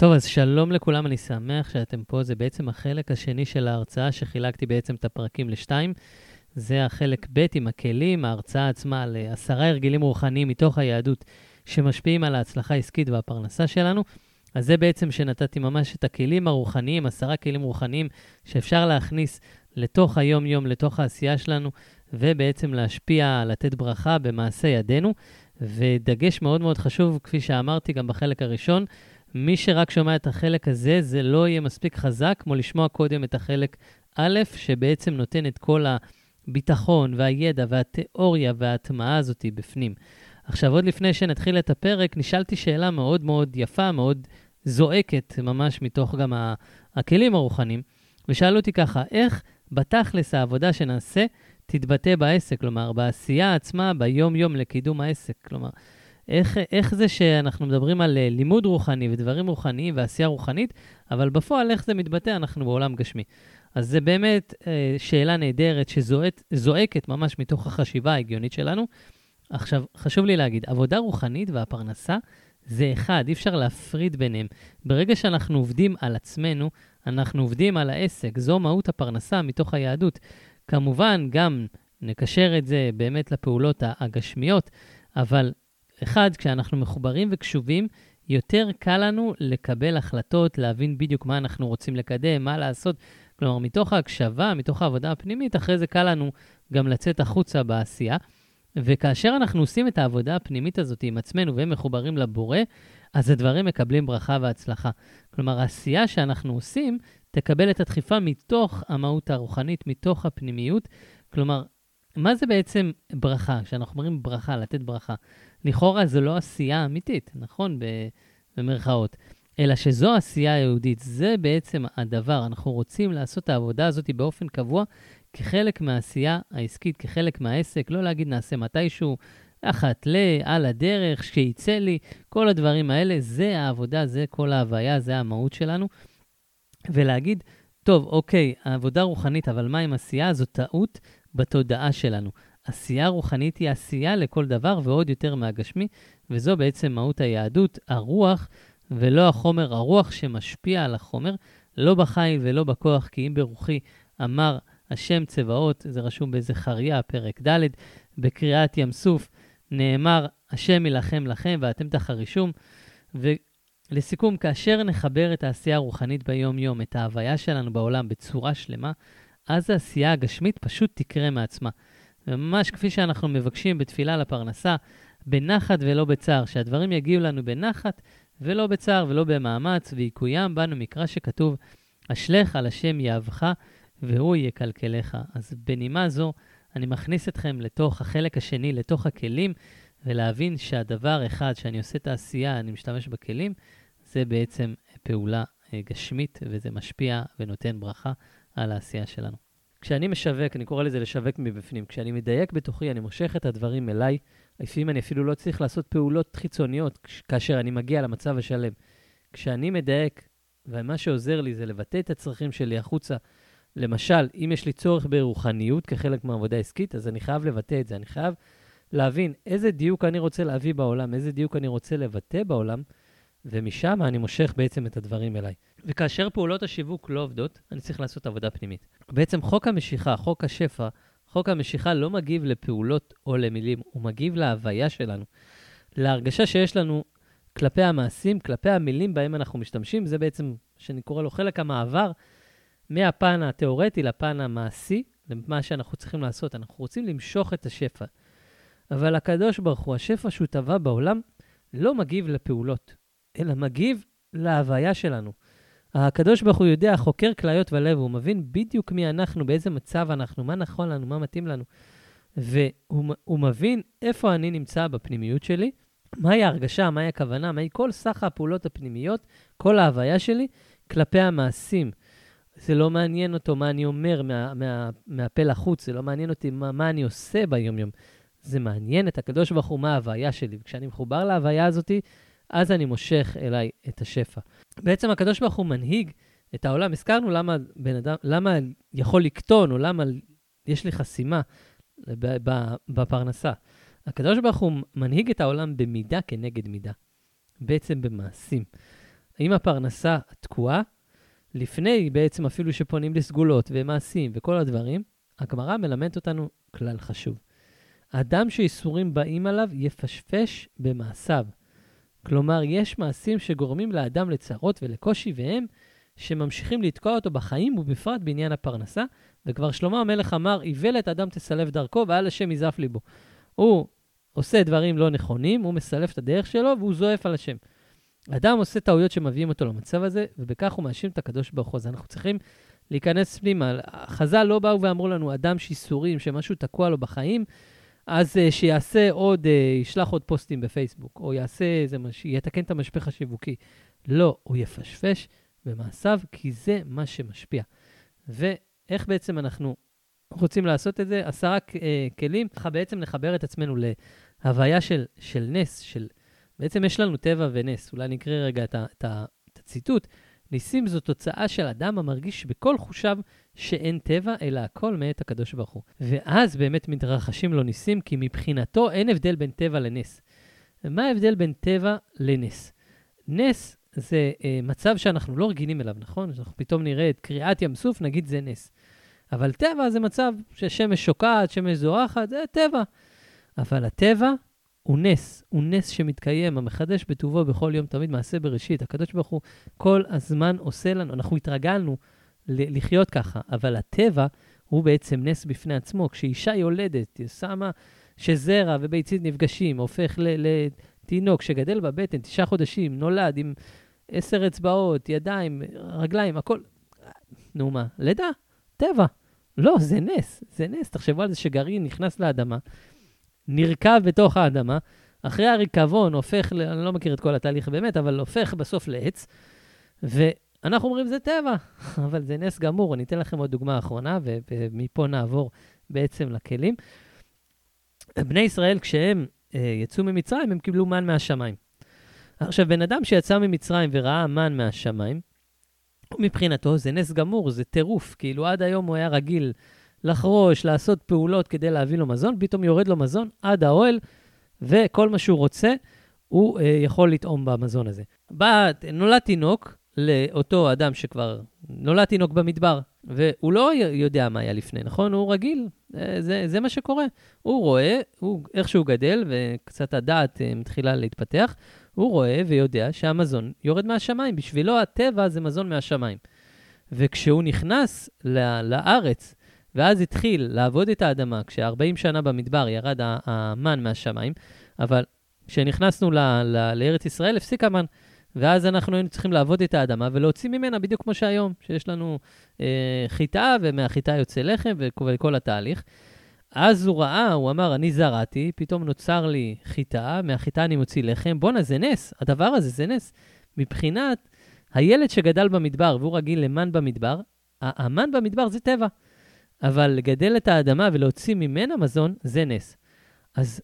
טוב, אז שלום לכולם, אני שמח שאתם פה. זה בעצם החלק השני של ההרצאה, שחילקתי בעצם את הפרקים לשתיים. זה החלק ב' עם הכלים, ההרצאה עצמה על אה, הרגלים רוחניים מתוך היהדות שמשפיעים על ההצלחה העסקית והפרנסה שלנו. אז זה בעצם שנתתי ממש את הכלים הרוחניים, עשרה כלים רוחניים שאפשר להכניס לתוך היום-יום, לתוך העשייה שלנו, ובעצם להשפיע, לתת ברכה במעשה ידינו. ודגש מאוד מאוד חשוב, כפי שאמרתי גם בחלק הראשון, מי שרק שומע את החלק הזה, זה לא יהיה מספיק חזק כמו לשמוע קודם את החלק א', שבעצם נותן את כל הביטחון והידע והתיאוריה וההטמעה הזאת בפנים. עכשיו, עוד לפני שנתחיל את הפרק, נשאלתי שאלה מאוד מאוד יפה, מאוד זועקת, ממש מתוך גם הכלים הרוחניים, ושאלו אותי ככה, איך בתכלס העבודה שנעשה תתבטא בעסק, כלומר, בעשייה עצמה, ביום-יום לקידום העסק. כלומר, איך, איך זה שאנחנו מדברים על אה, לימוד רוחני ודברים רוחניים ועשייה רוחנית, אבל בפועל איך זה מתבטא? אנחנו בעולם גשמי. אז זה באמת אה, שאלה נהדרת שזועקת ממש מתוך החשיבה ההגיונית שלנו. עכשיו, חשוב לי להגיד, עבודה רוחנית והפרנסה זה אחד, אי אפשר להפריד ביניהם. ברגע שאנחנו עובדים על עצמנו, אנחנו עובדים על העסק. זו מהות הפרנסה מתוך היהדות. כמובן, גם נקשר את זה באמת לפעולות הגשמיות, אבל אחד, כשאנחנו מחוברים וקשובים, יותר קל לנו לקבל החלטות, להבין בדיוק מה אנחנו רוצים לקדם, מה לעשות. כלומר, מתוך ההקשבה, מתוך העבודה הפנימית, אחרי זה קל לנו גם לצאת החוצה בעשייה. וכאשר אנחנו עושים את העבודה הפנימית הזאת עם עצמנו והם מחוברים לבורא, אז הדברים מקבלים ברכה והצלחה. כלומר, העשייה שאנחנו עושים תקבל את הדחיפה מתוך המהות הרוחנית, מתוך הפנימיות. כלומר, מה זה בעצם ברכה? כשאנחנו אומרים ברכה, לתת ברכה. לכאורה זו לא עשייה אמיתית, נכון? במרכאות. אלא שזו עשייה יהודית. זה בעצם הדבר. אנחנו רוצים לעשות את העבודה הזאת באופן קבוע כחלק מהעשייה העסקית, כחלק מהעסק. לא להגיד נעשה מתישהו, אחת ל, על הדרך, שיצא לי, כל הדברים האלה, זה העבודה, זה כל ההוויה, זה המהות שלנו. ולהגיד, טוב, אוקיי, העבודה רוחנית, אבל מה עם עשייה? זו טעות בתודעה שלנו. עשייה רוחנית היא עשייה לכל דבר ועוד יותר מהגשמי, וזו בעצם מהות היהדות, הרוח ולא החומר, הרוח שמשפיע על החומר, לא בחיל ולא בכוח, כי אם ברוחי אמר השם צבאות, זה רשום בזכריה, פרק ד', בקריאת ים סוף, נאמר, השם יילחם לכם ואתם תחרישום. ולסיכום, כאשר נחבר את העשייה הרוחנית ביום-יום, את ההוויה שלנו בעולם בצורה שלמה, אז העשייה הגשמית פשוט תקרה מעצמה. וממש כפי שאנחנו מבקשים בתפילה לפרנסה, בנחת ולא בצער, שהדברים יגיעו לנו בנחת ולא בצער ולא במאמץ, ויקוים בנו מקרא שכתוב, אשלך על השם יאהבך והוא יקלקלך. אז בנימה זו, אני מכניס אתכם לתוך החלק השני, לתוך הכלים, ולהבין שהדבר אחד, שאני עושה את העשייה, אני משתמש בכלים, זה בעצם פעולה אה, גשמית, וזה משפיע ונותן ברכה על העשייה שלנו. כשאני משווק, אני קורא לזה לשווק מבפנים, כשאני מדייק בתוכי, אני מושך את הדברים אליי. לפעמים אני אפילו לא צריך לעשות פעולות חיצוניות כאשר אני מגיע למצב השלם. כשאני מדייק, ומה שעוזר לי זה לבטא את הצרכים שלי החוצה. למשל, אם יש לי צורך ברוחניות כחלק מהעבודה העסקית, אז אני חייב לבטא את זה. אני חייב להבין איזה דיוק אני רוצה להביא בעולם, איזה דיוק אני רוצה לבטא בעולם, ומשם אני מושך בעצם את הדברים אליי. וכאשר פעולות השיווק לא עובדות, אני צריך לעשות עבודה פנימית. בעצם חוק המשיכה, חוק השפע, חוק המשיכה לא מגיב לפעולות או למילים, הוא מגיב להוויה שלנו, להרגשה שיש לנו כלפי המעשים, כלפי המילים בהם אנחנו משתמשים, זה בעצם, שאני קורא לו חלק המעבר, מהפן התיאורטי לפן המעשי, למה שאנחנו צריכים לעשות. אנחנו רוצים למשוך את השפע. אבל הקדוש ברוך הוא, השפע שהוא טבע בעולם, לא מגיב לפעולות, אלא מגיב להוויה שלנו. הקדוש ברוך הוא יודע, חוקר כליות ולב, הוא מבין בדיוק מי אנחנו, באיזה מצב אנחנו, מה נכון לנו, מה מתאים לנו. והוא מבין איפה אני נמצא בפנימיות שלי, מהי ההרגשה, מהי הכוונה, מהי כל סך הפעולות הפנימיות, כל ההוויה שלי כלפי המעשים. זה לא מעניין אותו מה אני אומר מה, מה, מהפה לחוץ, זה לא מעניין אותי מה, מה אני עושה ביום-יום. זה מעניין את הקדוש ברוך הוא מה ההוויה שלי. וכשאני מחובר להוויה הזאתי, אז אני מושך אליי את השפע. בעצם הקדוש ברוך הוא מנהיג את העולם. הזכרנו למה בן אדם, למה יכול לקטון, או למה יש לי חסימה בפרנסה. הקדוש ברוך הוא מנהיג את העולם במידה כנגד מידה, בעצם במעשים. אם הפרנסה תקועה, לפני בעצם אפילו שפונים לסגולות ומעשים וכל הדברים, הגמרא מלמדת אותנו כלל חשוב. אדם שאיסורים באים עליו יפשפש במעשיו. כלומר, יש מעשים שגורמים לאדם לצרות ולקושי, והם שממשיכים לתקוע אותו בחיים, ובפרט בעניין הפרנסה. וכבר שלמה המלך אמר, איוולת אדם תסלף דרכו, ואל השם יזף ליבו. הוא עושה דברים לא נכונים, הוא מסלף את הדרך שלו, והוא זועף על השם. אדם עושה טעויות שמביאים אותו למצב הזה, ובכך הוא מאשים את הקדוש ברוך הוא. אז אנחנו צריכים להיכנס פנימה. חז"ל לא באו ואמרו לנו, אדם שיסורים, שמשהו תקוע לו בחיים, אז uh, שיעשה עוד, uh, ישלח עוד פוסטים בפייסבוק, או יעשה איזה, מש... יתקן את המשפך השיווקי. לא, הוא יפשפש במעשיו, כי זה מה שמשפיע. ואיך בעצם אנחנו רוצים לעשות את זה? עשרה uh, כלים, ככה בעצם נחבר את עצמנו להוויה של, של נס, של... בעצם יש לנו טבע ונס. אולי נקרא רגע את, ה, את, ה, את הציטוט. ניסים זו תוצאה של אדם המרגיש בכל חושיו שאין טבע, אלא הכל מאת הקדוש ברוך הוא. ואז באמת מתרחשים לו ניסים, כי מבחינתו אין הבדל בין טבע לנס. ומה ההבדל בין טבע לנס? נס זה אה, מצב שאנחנו לא רגילים אליו, נכון? אנחנו פתאום נראה את קריעת ים סוף, נגיד זה נס. אבל טבע זה מצב ששמש שוקעת, שמש זורחת, זה טבע. אבל הטבע הוא נס, הוא נס שמתקיים, המחדש בטובו בכל יום תמיד מעשה בראשית. הקדוש ברוך הוא כל הזמן עושה לנו, אנחנו התרגלנו לחיות ככה, אבל הטבע הוא בעצם נס בפני עצמו. כשאישה יולדת, היא שמה שזרע וביצית נפגשים, הופך לתינוק שגדל בבטן תשעה חודשים, נולד עם עשר אצבעות, ידיים, רגליים, הכל. נו מה, לידה, טבע. לא, זה נס, זה נס. תחשבו על זה שגרעין נכנס לאדמה, נרקב בתוך האדמה, אחרי הריקבון הופך, ל... אני לא מכיר את כל התהליך באמת, אבל הופך בסוף לעץ, ואנחנו אומרים זה טבע, אבל זה נס גמור. אני אתן לכם עוד דוגמה אחרונה, ומפה נעבור בעצם לכלים. בני ישראל, כשהם אה, יצאו ממצרים, הם קיבלו מן מהשמיים. עכשיו, בן אדם שיצא ממצרים וראה מן מהשמיים, מבחינתו זה נס גמור, זה טירוף. כאילו, עד היום הוא היה רגיל לחרוש, לעשות פעולות כדי להביא לו מזון, פתאום יורד לו מזון עד האוהל, וכל מה שהוא רוצה, הוא אה, יכול לטעום במזון הזה. בא, נולד תינוק לאותו אדם שכבר נולד תינוק במדבר, והוא לא יודע מה היה לפני, נכון? הוא רגיל, אה, זה, זה מה שקורה. הוא רואה, הוא, איך שהוא גדל, וקצת הדעת אה, מתחילה להתפתח, הוא רואה ויודע שהמזון יורד מהשמיים. בשבילו הטבע זה מזון מהשמיים. וכשהוא נכנס לארץ, ואז התחיל לעבוד את האדמה, כש-40 שנה במדבר ירד המן מהשמיים, אבל כשנכנסנו ל- ל- לארץ ישראל, הפסיק המן. ואז אנחנו היינו צריכים לעבוד את האדמה ולהוציא ממנה בדיוק כמו שהיום, שיש לנו אה, חיטה, ומהחיטה יוצא לחם וכל התהליך. אז הוא ראה, הוא אמר, אני זרעתי, פתאום נוצר לי חיטה, מהחיטה אני מוציא לחם. בואנה, זה נס, הדבר הזה זה נס. מבחינת הילד שגדל במדבר והוא רגיל למן במדבר, המן במדבר זה טבע. אבל לגדל את האדמה ולהוציא ממנה מזון, זה נס. אז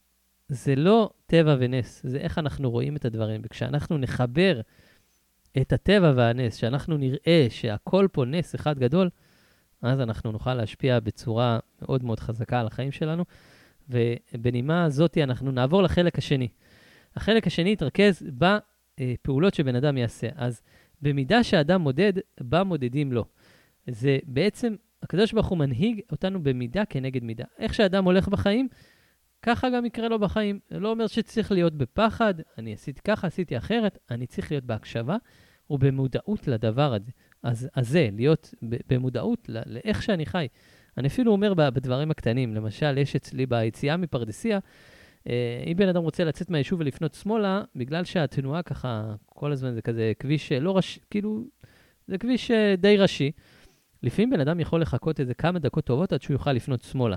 זה לא טבע ונס, זה איך אנחנו רואים את הדברים. וכשאנחנו נחבר את הטבע והנס, שאנחנו נראה שהכל פה נס אחד גדול, אז אנחנו נוכל להשפיע בצורה מאוד מאוד חזקה על החיים שלנו. ובנימה הזאת אנחנו נעבור לחלק השני. החלק השני יתרכז בפעולות שבן אדם יעשה. אז במידה שאדם מודד, בה מודדים לו. זה בעצם הקדוש ברוך הוא מנהיג אותנו במידה כנגד מידה. איך שאדם הולך בחיים, ככה גם יקרה לו בחיים. זה לא אומר שצריך להיות בפחד, אני עשיתי ככה, עשיתי אחרת, אני צריך להיות בהקשבה ובמודעות לדבר הזה. אז, אז זה, להיות במודעות לאיך שאני חי. אני אפילו אומר בדברים הקטנים, למשל, יש אצלי ביציאה מפרדסיה, אה, אם בן אדם רוצה לצאת מהיישוב ולפנות שמאלה, בגלל שהתנועה ככה, כל הזמן זה כזה כביש לא ראשי, כאילו, זה כביש אה, די ראשי. לפעמים בן אדם יכול לחכות איזה כמה דקות טובות עד שהוא יוכל לפנות שמאלה.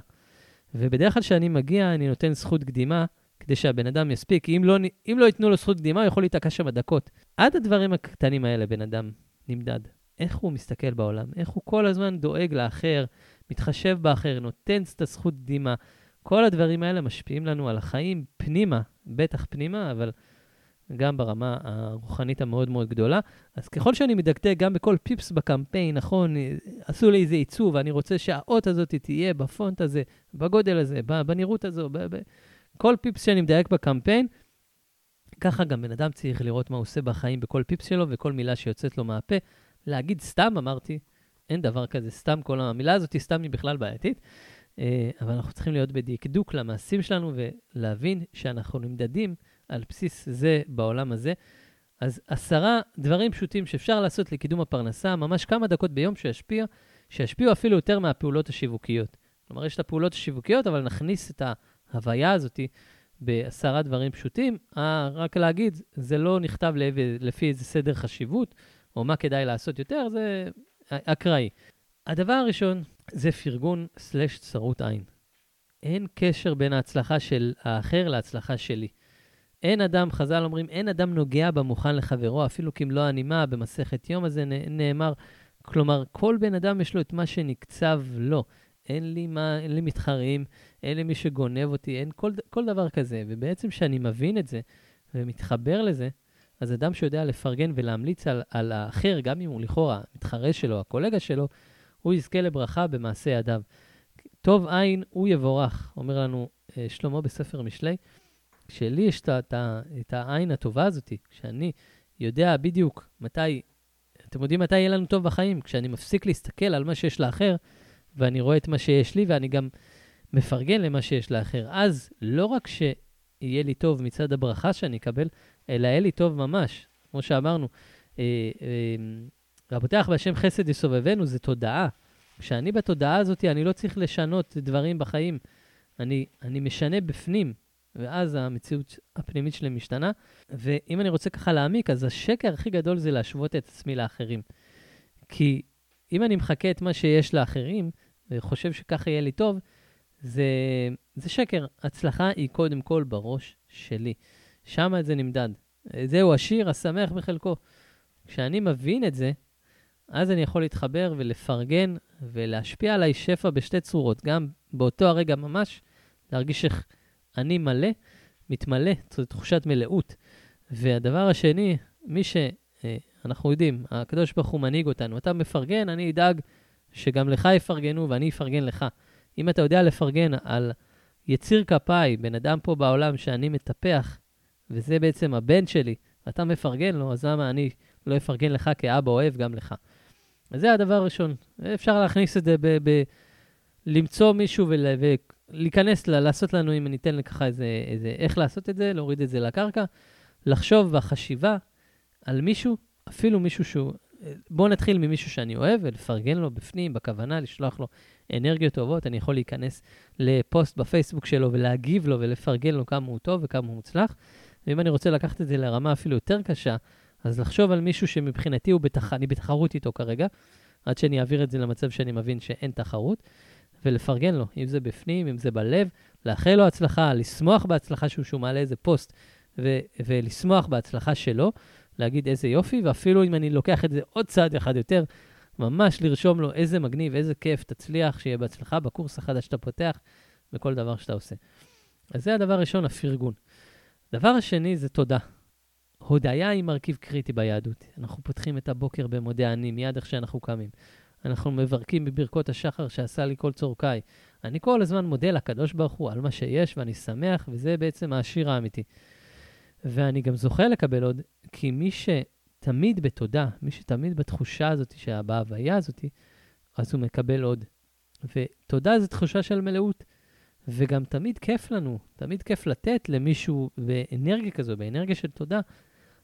ובדרך כלל כשאני מגיע, אני נותן זכות קדימה כדי שהבן אדם יספיק, אם לא, אם לא ייתנו לו זכות קדימה, הוא יכול להיתקע שם דקות. עד הדברים הקטנים האלה בן אדם נמדד. איך הוא מסתכל בעולם, איך הוא כל הזמן דואג לאחר, מתחשב באחר, נותן את הזכות קדימה. כל הדברים האלה משפיעים לנו על החיים פנימה, בטח פנימה, אבל גם ברמה הרוחנית המאוד מאוד גדולה. אז ככל שאני מדקדק גם בכל פיפס בקמפיין, נכון, עשו לי איזה עיצוב, אני רוצה שהאות הזאת תהיה בפונט הזה, בגודל הזה, בנראות הזו, ב- כל פיפס שאני מדייק בקמפיין, ככה גם בן אדם צריך לראות מה הוא עושה בחיים בכל פיפס שלו וכל מילה שיוצאת לו מהפה. להגיד סתם, אמרתי, אין דבר כזה סתם, כל המילה הזאת סתם היא בכלל בעייתית. אה, אבל אנחנו צריכים להיות בדקדוק למעשים שלנו ולהבין שאנחנו נמדדים על בסיס זה בעולם הזה. אז עשרה דברים פשוטים שאפשר לעשות לקידום הפרנסה, ממש כמה דקות ביום שישפיע, שישפיעו אפילו יותר מהפעולות השיווקיות. כלומר, יש את הפעולות השיווקיות, אבל נכניס את ההוויה הזאת בעשרה דברים פשוטים. אה, רק להגיד, זה לא נכתב לפי איזה סדר חשיבות, או מה כדאי לעשות יותר, זה אקראי. הדבר הראשון זה פרגון סלש צרות עין. אין קשר בין ההצלחה של האחר להצלחה שלי. אין אדם, חז"ל אומרים, אין אדם נוגע במוכן לחברו, אפילו כמלוא הנימה במסכת יום הזה נאמר. כלומר, כל בן אדם יש לו את מה שנקצב לו. אין לי, מה, אין לי מתחרים, אין לי מי שגונב אותי, אין כל, כל דבר כזה. ובעצם כשאני מבין את זה ומתחבר לזה, אז אדם שיודע לפרגן ולהמליץ על, על האחר, גם אם הוא לכאורה מתחרה שלו, הקולגה שלו, הוא יזכה לברכה במעשה ידיו. טוב עין הוא יבורך, אומר לנו uh, שלמה בספר משלי. כשלי יש את, העין הטובה הזאת, כשאני יודע בדיוק מתי, אתם יודעים מתי יהיה לנו טוב בחיים? כשאני מפסיק להסתכל על מה שיש לאחר, ואני רואה את מה שיש לי, ואני גם מפרגן למה שיש לאחר. אז לא רק שיהיה לי טוב מצד הברכה שאני אקבל, אלא יהיה לי טוב ממש. כמו שאמרנו, אה, אה, והפותח בהשם חסד יסובבנו זה תודעה. כשאני בתודעה הזאת, אני לא צריך לשנות דברים בחיים. אני, אני משנה בפנים, ואז המציאות הפנימית שלי משתנה. ואם אני רוצה ככה להעמיק, אז השקר הכי גדול זה להשוות את עצמי לאחרים. כי אם אני מחכה את מה שיש לאחרים, וחושב שככה יהיה לי טוב, זה, זה שקר. הצלחה היא קודם כל בראש שלי. שם זה נמדד. זהו השיר השמח בחלקו. כשאני מבין את זה, אז אני יכול להתחבר ולפרגן ולהשפיע עליי שפע בשתי צורות. גם באותו הרגע ממש, להרגיש איך אני מלא, מתמלא, זו תחושת מלאות. והדבר השני, מי שאנחנו יודעים, הקדוש ברוך הוא מנהיג אותנו. אתה מפרגן, אני אדאג שגם לך יפרגנו ואני אפרגן לך. אם אתה יודע לפרגן על יציר כפיי, בן אדם פה בעולם שאני מטפח, וזה בעצם הבן שלי, ואתה מפרגן לו, אז למה אני לא אפרגן לך כאבא אוהב גם לך? אז זה הדבר הראשון. אפשר להכניס את זה ב... ב למצוא מישהו ול, ולהיכנס, ל, לעשות לנו, אם אני אתן לך איזה, איזה, איך לעשות את זה, להוריד את זה לקרקע, לחשוב בחשיבה על מישהו, אפילו מישהו שהוא, בואו נתחיל ממישהו שאני אוהב ולפרגן לו בפנים, בכוונה, לשלוח לו אנרגיות טובות. אני יכול להיכנס לפוסט בפייסבוק שלו ולהגיב לו ולפרגן לו כמה הוא טוב וכמה הוא מוצלח. ואם אני רוצה לקחת את זה לרמה אפילו יותר קשה, אז לחשוב על מישהו שמבחינתי הוא בתח... אני בתחרות איתו כרגע, עד שאני אעביר את זה למצב שאני מבין שאין תחרות, ולפרגן לו, אם זה בפנים, אם זה בלב, לאחל לו הצלחה, לשמוח בהצלחה שהוא, שהוא מעלה איזה פוסט, ו... ולשמוח בהצלחה שלו, להגיד איזה יופי, ואפילו אם אני לוקח את זה עוד צעד אחד יותר, ממש לרשום לו איזה מגניב, איזה כיף, תצליח, שיהיה בהצלחה בקורס החדש שאתה פותח, בכל דבר שאתה עושה. אז זה הדבר הראשון, הפרגון. דבר השני זה תודה. הודיה היא מרכיב קריטי ביהדות. אנחנו פותחים את הבוקר במודה אני, מיד איך שאנחנו קמים. אנחנו מברכים בברכות השחר שעשה לי כל צורכיי. אני כל הזמן מודה לקדוש ברוך הוא על מה שיש, ואני שמח, וזה בעצם השיר האמיתי. ואני גם זוכה לקבל עוד, כי מי שתמיד בתודה, מי שתמיד בתחושה הזאת, בהוויה הזאת, אז הוא מקבל עוד. ותודה זו תחושה של מלאות. וגם תמיד כיף לנו, תמיד כיף לתת למישהו באנרגיה כזו, באנרגיה של תודה.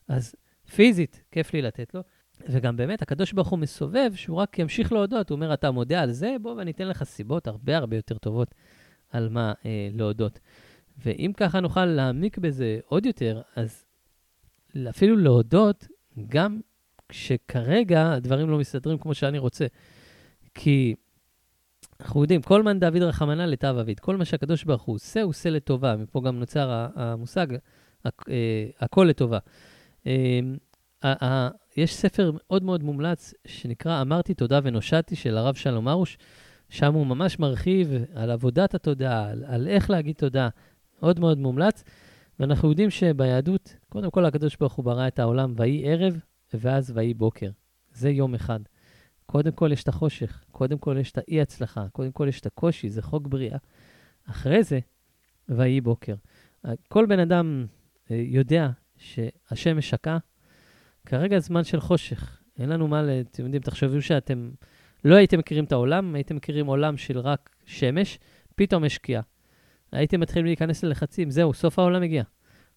אז פיזית, כיף לי לתת לו. וגם באמת, הקדוש ברוך הוא מסובב, שהוא רק ימשיך להודות. הוא אומר, אתה מודה על זה, בוא ואני אתן לך סיבות הרבה הרבה יותר טובות על מה אה, להודות. ואם ככה נוכל להעמיק בזה עוד יותר, אז אפילו להודות גם כשכרגע הדברים לא מסתדרים כמו שאני רוצה. כי אנחנו יודעים, כל מאן דוד רחמנא לטב אביד. כל מה שהקדוש ברוך הוא עושה, הוא עושה לטובה. מפה גם נוצר המושג, אה, הכל לטובה. יש ספר מאוד מאוד מומלץ שנקרא אמרתי תודה ונושעתי של הרב שלום ארוש, שם הוא ממש מרחיב על עבודת התודה, על, על איך להגיד תודה, מאוד מאוד מומלץ. ואנחנו יודעים שביהדות, קודם כל הקדוש ברוך הוא ברא את העולם, ויהי ערב ואז ויהי בוקר. זה יום אחד. קודם כל יש את החושך, קודם כל יש את האי-הצלחה, קודם כל יש את הקושי, זה חוק בריאה. אחרי זה, ויהי בוקר. כל בן אדם אה, יודע שהשמש שקעה, כרגע זמן של חושך. אין לנו מה, אתם יודעים, תחשבו שאתם לא הייתם מכירים את העולם, הייתם מכירים עולם של רק שמש, פתאום יש שקיעה. הייתם מתחילים להיכנס ללחצים, זהו, סוף העולם הגיע.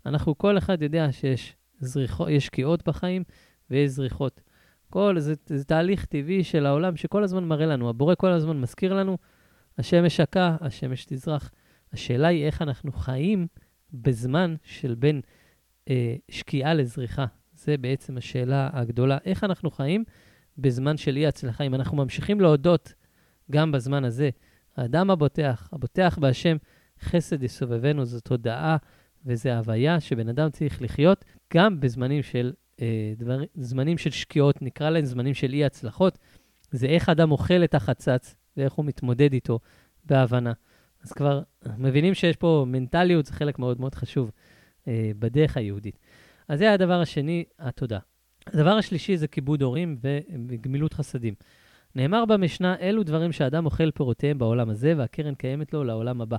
אנחנו, כל אחד יודע שיש זריחו, שקיעות בחיים ויש זריחות. כל, זה, זה תהליך טבעי של העולם שכל הזמן מראה לנו. הבורא כל הזמן מזכיר לנו, השמש שקע, השמש תזרח. השאלה היא איך אנחנו חיים בזמן של בין אה, שקיעה לזריחה. זה בעצם השאלה הגדולה. איך אנחנו חיים בזמן של אי-הצלחה? אם אנחנו ממשיכים להודות גם בזמן הזה, האדם הבוטח, הבוטח בהשם, חסד יסובבנו, זאת הודעה וזו הוויה שבן אדם צריך לחיות גם בזמנים של, אה, דבר, זמנים של שקיעות, נקרא להם זמנים של אי-הצלחות. זה איך אדם אוכל את החצץ ואיך הוא מתמודד איתו בהבנה. אז כבר מבינים שיש פה מנטליות, זה חלק מאוד מאוד חשוב אה, בדרך היהודית. אז זה הדבר השני, התודה. הדבר השלישי זה כיבוד הורים וגמילות חסדים. נאמר במשנה, אלו דברים שאדם אוכל פירותיהם בעולם הזה, והקרן קיימת לו לעולם הבא.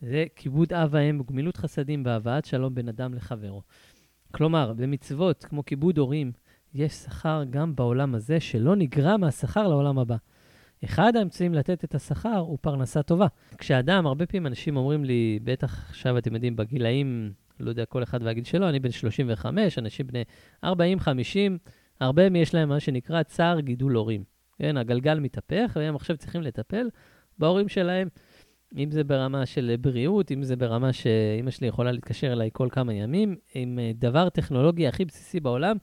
זה כיבוד אב ואם וגמילות חסדים והבאת שלום בין אדם לחברו. כלומר, במצוות כמו כיבוד הורים, יש שכר גם בעולם הזה שלא נגרע מהשכר לעולם הבא. אחד האמצעים לתת את השכר הוא פרנסה טובה. כשאדם, הרבה פעמים אנשים אומרים לי, בטח עכשיו אתם יודעים, בגילאים, לא יודע, כל אחד והגיל שלו, אני בן 35, אנשים בני 40, 50, הרבה מהם יש להם מה שנקרא צער גידול הורים. כן, הגלגל מתהפך, והם עכשיו צריכים לטפל בהורים שלהם. אם זה ברמה של בריאות, אם זה ברמה שאימא שלי יכולה להתקשר אליי כל כמה ימים, עם אה, דבר טכנולוגי הכי בסיסי בעולם.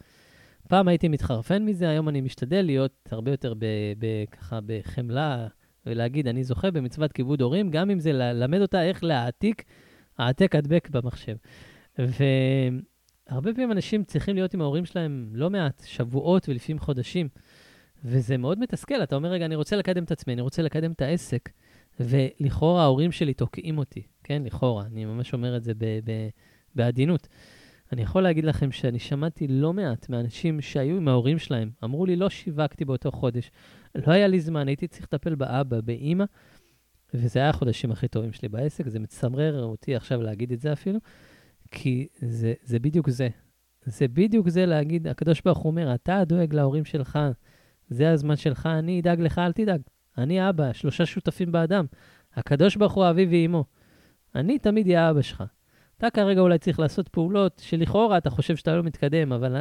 פעם הייתי מתחרפן מזה, היום אני משתדל להיות הרבה יותר ב, ב, ככה בחמלה, ולהגיד, אני זוכה במצוות כיבוד הורים, גם אם זה ללמד אותה איך להעתיק, העתק הדבק במחשב. והרבה פעמים אנשים צריכים להיות עם ההורים שלהם לא מעט, שבועות ולפעמים חודשים, וזה מאוד מתסכל. אתה אומר, רגע, אני רוצה לקדם את עצמי, אני רוצה לקדם את העסק. ולכאורה ההורים שלי תוקעים אותי, כן? לכאורה, אני ממש אומר את זה ב- ב- בעדינות. אני יכול להגיד לכם שאני שמעתי לא מעט מאנשים שהיו עם ההורים שלהם, אמרו לי, לא שיווקתי באותו חודש, לא היה לי זמן, הייתי צריך לטפל באבא, באימא, וזה היה החודשים הכי טובים שלי בעסק, זה מצמרר אותי עכשיו להגיד את זה אפילו, כי זה, זה בדיוק זה. זה בדיוק זה להגיד, הקדוש ברוך הוא אומר, אתה דואג להורים שלך, זה הזמן שלך, אני אדאג לך, אל תדאג. אני אבא, שלושה שותפים באדם. הקדוש ברוך הוא אבי ואימו. אני תמיד אהיה אבא שלך. אתה כרגע אולי צריך לעשות פעולות שלכאורה אתה חושב שאתה לא מתקדם, אבל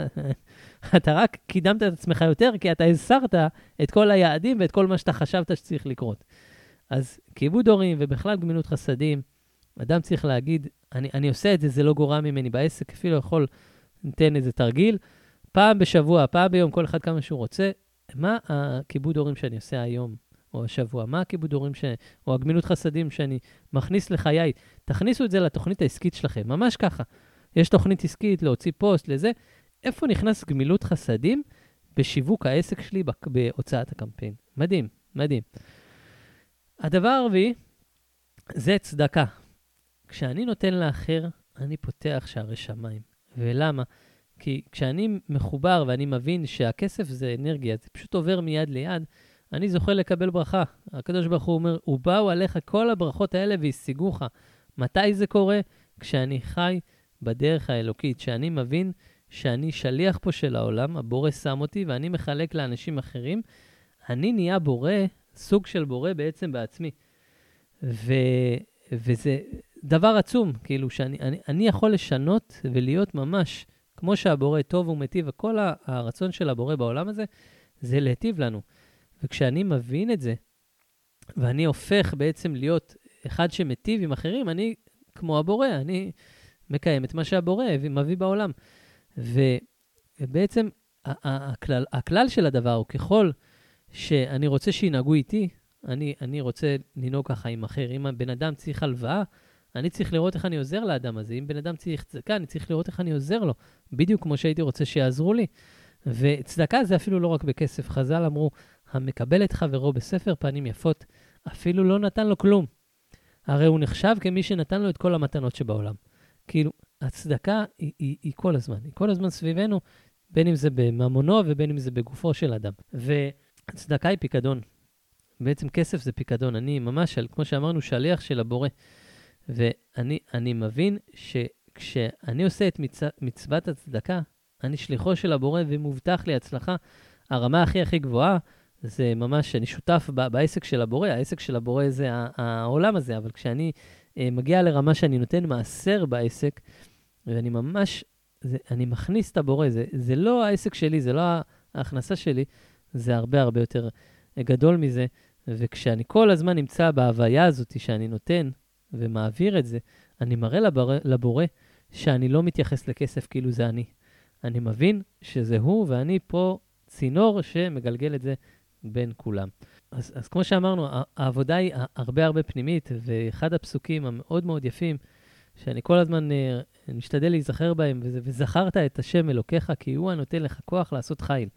אתה רק קידמת את עצמך יותר, כי אתה הסרת את כל היעדים ואת כל מה שאתה חשבת שצריך לקרות. אז כיבוד הורים ובכלל גמילות חסדים, אדם צריך להגיד, אני, אני עושה את זה, זה לא גורע ממני בעסק, אפילו יכול, ניתן איזה תרגיל, פעם בשבוע, פעם ביום, כל אחד כמה שהוא רוצה, מה הכיבוד הורים שאני עושה היום? או השבוע? מה הכיבוד הורים ש... או הגמילות חסדים שאני מכניס לחיי? תכניסו את זה לתוכנית העסקית שלכם, ממש ככה. יש תוכנית עסקית להוציא פוסט לזה. איפה נכנס גמילות חסדים? בשיווק העסק שלי בהוצאת הקמפיין. מדהים, מדהים. הדבר הרביעי זה צדקה. כשאני נותן לאחר, אני פותח שערי שמיים. ולמה? כי כשאני מחובר ואני מבין שהכסף זה אנרגיה, זה פשוט עובר מיד ליד, אני זוכה לקבל ברכה. הקדוש ברוך הוא אומר, ובאו עליך כל הברכות האלה והשיגוך. מתי זה קורה? כשאני חי בדרך האלוקית, שאני מבין שאני שליח פה של העולם, הבורא שם אותי ואני מחלק לאנשים אחרים, אני נהיה בורא, סוג של בורא בעצם בעצמי. ו, וזה דבר עצום, כאילו שאני אני, אני יכול לשנות ולהיות ממש כמו שהבורא טוב ומיטיב, וכל הרצון של הבורא בעולם הזה, זה להיטיב לנו. וכשאני מבין את זה, ואני הופך בעצם להיות אחד שמיטיב עם אחרים, אני כמו הבורא, אני מקיים את מה שהבורא מביא בעולם. ובעצם הכלל, הכלל של הדבר הוא ככל שאני רוצה שינהגו איתי, אני, אני רוצה לנהוג ככה עם אחר. אם הבן אדם צריך הלוואה, אני צריך לראות איך אני עוזר לאדם הזה. אם בן אדם צריך צדקה, אני צריך לראות איך אני עוזר לו, בדיוק כמו שהייתי רוצה שיעזרו לי. וצדקה זה אפילו לא רק בכסף. חז"ל אמרו, המקבל את חברו בספר פנים יפות, אפילו לא נתן לו כלום. הרי הוא נחשב כמי שנתן לו את כל המתנות שבעולם. כאילו, הצדקה היא, היא, היא כל הזמן, היא כל הזמן סביבנו, בין אם זה בממונו ובין אם זה בגופו של אדם. והצדקה היא פיקדון. בעצם כסף זה פיקדון. אני ממש, כמו שאמרנו, שליח של הבורא. ואני מבין ש... כשאני עושה את מצ... מצוות הצדקה, אני שליחו של הבורא ומובטח לי הצלחה. הרמה הכי הכי גבוהה זה ממש, אני שותף ב- בעסק של הבורא, העסק של הבורא זה העולם הזה, אבל כשאני אה, מגיע לרמה שאני נותן מעשר בעסק, ואני ממש, זה, אני מכניס את הבורא, זה, זה לא העסק שלי, זה לא ההכנסה שלי, זה הרבה הרבה יותר גדול מזה. וכשאני כל הזמן נמצא בהוויה הזאת שאני נותן ומעביר את זה, אני מראה לבורא, לבורא שאני לא מתייחס לכסף כאילו זה אני. אני מבין שזה הוא, ואני פה צינור שמגלגל את זה בין כולם. אז, אז כמו שאמרנו, העבודה היא הרבה הרבה פנימית, ואחד הפסוקים המאוד מאוד יפים, שאני כל הזמן משתדל להיזכר בהם, וזה, וזכרת את השם אלוקיך, כי הוא הנותן לך כוח לעשות חיל.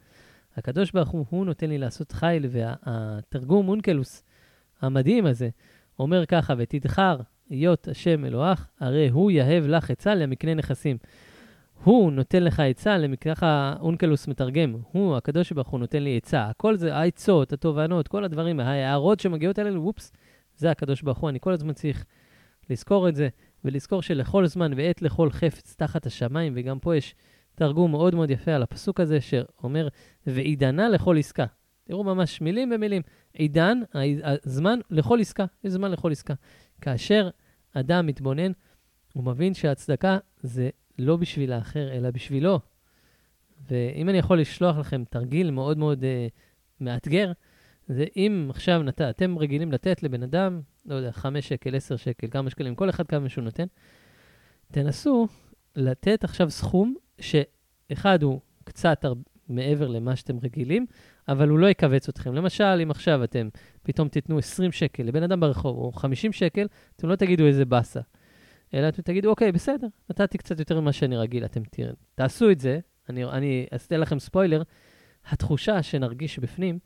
הקדוש ברוך הוא, הוא נותן לי לעשות חיל, והתרגום אונקלוס המדהים הזה אומר ככה, ותדחר היות השם אלוהך, הרי הוא יהב לך עצה למקנה נכסים. הוא נותן לך עצה, ככה אונקלוס מתרגם, הוא, הקדוש ברוך הוא, נותן לי עצה. הכל זה העצות, התובנות, כל הדברים, ההערות שמגיעות אלינו, וופס, זה הקדוש ברוך הוא. אני כל הזמן צריך לזכור את זה, ולזכור שלכל זמן ועת לכל חפץ תחת השמיים, וגם פה יש תרגום מאוד מאוד יפה על הפסוק הזה, שאומר, ועידנה לכל עסקה. תראו ממש מילים במילים. עידן, הזמן לכל עסקה, יש זמן לכל עסקה. כאשר אדם מתבונן, הוא מבין שהצדקה זה לא בשביל האחר, אלא בשבילו. ואם אני יכול לשלוח לכם תרגיל מאוד מאוד uh, מאתגר, זה אם עכשיו נת... אתם רגילים לתת לבן אדם, לא יודע, 5 שקל, 10 שקל, כמה שקלים, כל אחד כמה שהוא נותן, תנסו לתת עכשיו סכום שאחד הוא קצת הר... מעבר למה שאתם רגילים, אבל הוא לא יכווץ אתכם. למשל, אם עכשיו אתם פתאום תיתנו 20 שקל לבן אדם ברחוב, או 50 שקל, אתם לא תגידו איזה באסה. אלא אתם תגידו, אוקיי, בסדר, נתתי קצת יותר ממה שאני רגיל, אתם תראו. תעשו את זה, אני, אני אעשה לכם ספוילר, התחושה שנרגיש בפנים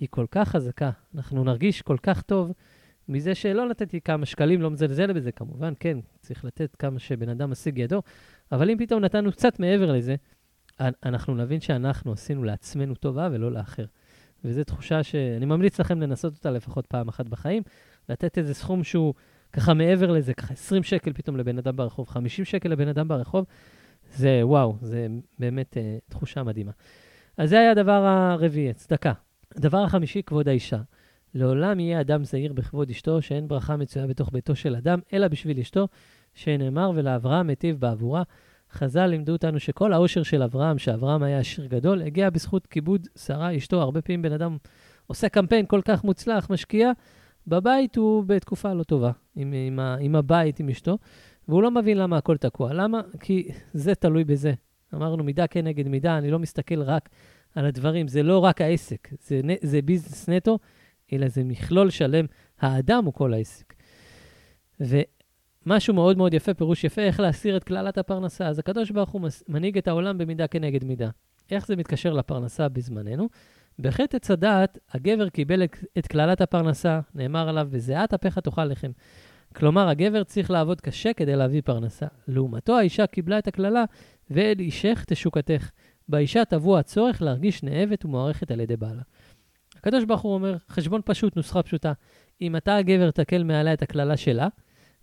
היא כל כך חזקה. אנחנו נרגיש כל כך טוב מזה שלא נתתי כמה שקלים, לא מזלזל בזה, כמובן, כן, צריך לתת כמה שבן אדם משיג ידו, אבל אם פתאום נתנו קצת מעבר לזה, אנחנו נבין שאנחנו עשינו לעצמנו טובה ולא לאחר. וזו תחושה שאני ממליץ לכם לנסות אותה לפחות פעם אחת בחיים, לתת איזה סכום שהוא ככה מעבר לזה, ככה 20 שקל פתאום לבן אדם ברחוב, 50 שקל לבן אדם ברחוב, זה וואו, זה באמת אה, תחושה מדהימה. אז זה היה הדבר הרביעי, צדקה. הדבר החמישי, כבוד האישה. לעולם יהיה אדם זהיר בכבוד אשתו, שאין ברכה מצויה בתוך ביתו של אדם, אלא בשביל אשתו, שנאמר ולאברהם מיטיב בעבורה. חז"ל לימדו אותנו שכל העושר של אברהם, שאברהם היה עשיר גדול, הגיע בזכות כיבוד שרה אשתו. הרבה פעמים בן אדם עושה קמפיין כל כך מוצלח, משקיע, בבית הוא בתקופה לא טובה, עם, עם, ה, עם הבית, עם אשתו, והוא לא מבין למה הכל תקוע. למה? כי זה תלוי בזה. אמרנו, מידה כנגד מידה, אני לא מסתכל רק על הדברים, זה לא רק העסק, זה, זה ביזנס נטו, אלא זה מכלול שלם. האדם הוא כל העסק. ומשהו מאוד מאוד יפה, פירוש יפה, איך להסיר את קללת הפרנסה. אז הקדוש ברוך הוא מנהיג את העולם במידה כנגד מידה. איך זה מתקשר לפרנסה בזמננו? בחטא עץ הדעת, הגבר קיבל את קללת הפרנסה, נאמר עליו, וזיעת אפיך תאכל לחם. כלומר, הגבר צריך לעבוד קשה כדי להביא פרנסה. לעומתו, האישה קיבלה את הקללה, ואל אישך תשוקתך. באישה טבוע הצורך להרגיש נאבת ומוערכת על ידי בעלה. הקדוש ברוך הוא אומר, חשבון פשוט, נוסחה פשוטה. אם אתה הגבר תקל מעליה את הקללה שלה,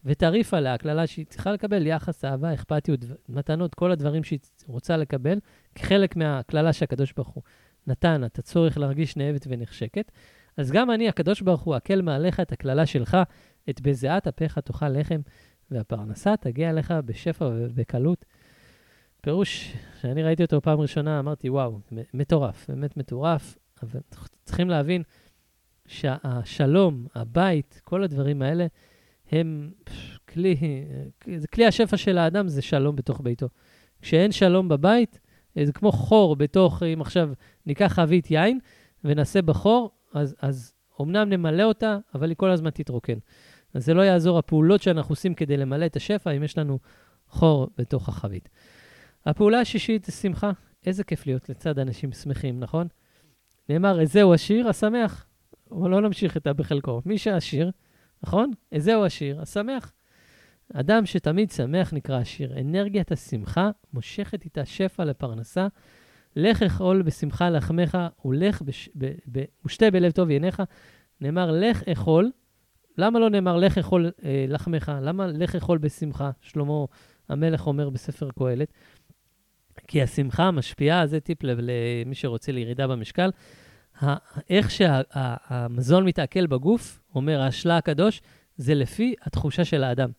ותריף עליה הקללה שהיא צריכה לקבל, יחס, אהבה, אכפתיות, מתנות, כל הדברים שהיא רוצה לקבל, כחלק מהקללה שהקדוש ברוך הוא נתן את הצורך להרגיש נאבת ונחשקת, אז גם אני, הקדוש ברוך הוא, אקל מעליך את הקללה שלך, את בזיעת אפיך תאכל לחם, והפרנסה תגיע לך בשפע ובקלות. פירוש שאני ראיתי אותו פעם ראשונה, אמרתי, וואו, מטורף, באמת מטורף, אבל צריכים להבין שהשלום, הבית, כל הדברים האלה, הם כלי, כלי השפע של האדם, זה שלום בתוך ביתו. כשאין שלום בבית, זה כמו חור בתוך, אם עכשיו ניקח חבית יין ונעשה בחור, אז, אז אמנם נמלא אותה, אבל היא כל הזמן תתרוקן. אז זה לא יעזור הפעולות שאנחנו עושים כדי למלא את השפע, אם יש לנו חור בתוך החבית. הפעולה השישית זה שמחה. איזה כיף להיות לצד אנשים שמחים, נכון? נאמר, איזהו עשיר, השמח. אבל לא נמשיך איתה בחלקו. מי שעשיר, נכון? איזהו עשיר, השמח. אדם שתמיד שמח נקרא עשיר. אנרגיית השמחה מושכת איתה שפע לפרנסה. לך אכול בשמחה לחמך, ולך בש... ושתה בלב טוב ינך. נאמר, לך אכול. למה לא נאמר, לך אכול אה, לחמך? למה לך אכול בשמחה? שלמה המלך אומר בספר קהלת, כי השמחה משפיעה, זה טיפ למי שרוצה לירידה במשקל, איך שהמזון מתעכל בגוף, אומר השלה הקדוש, זה לפי התחושה של האדם.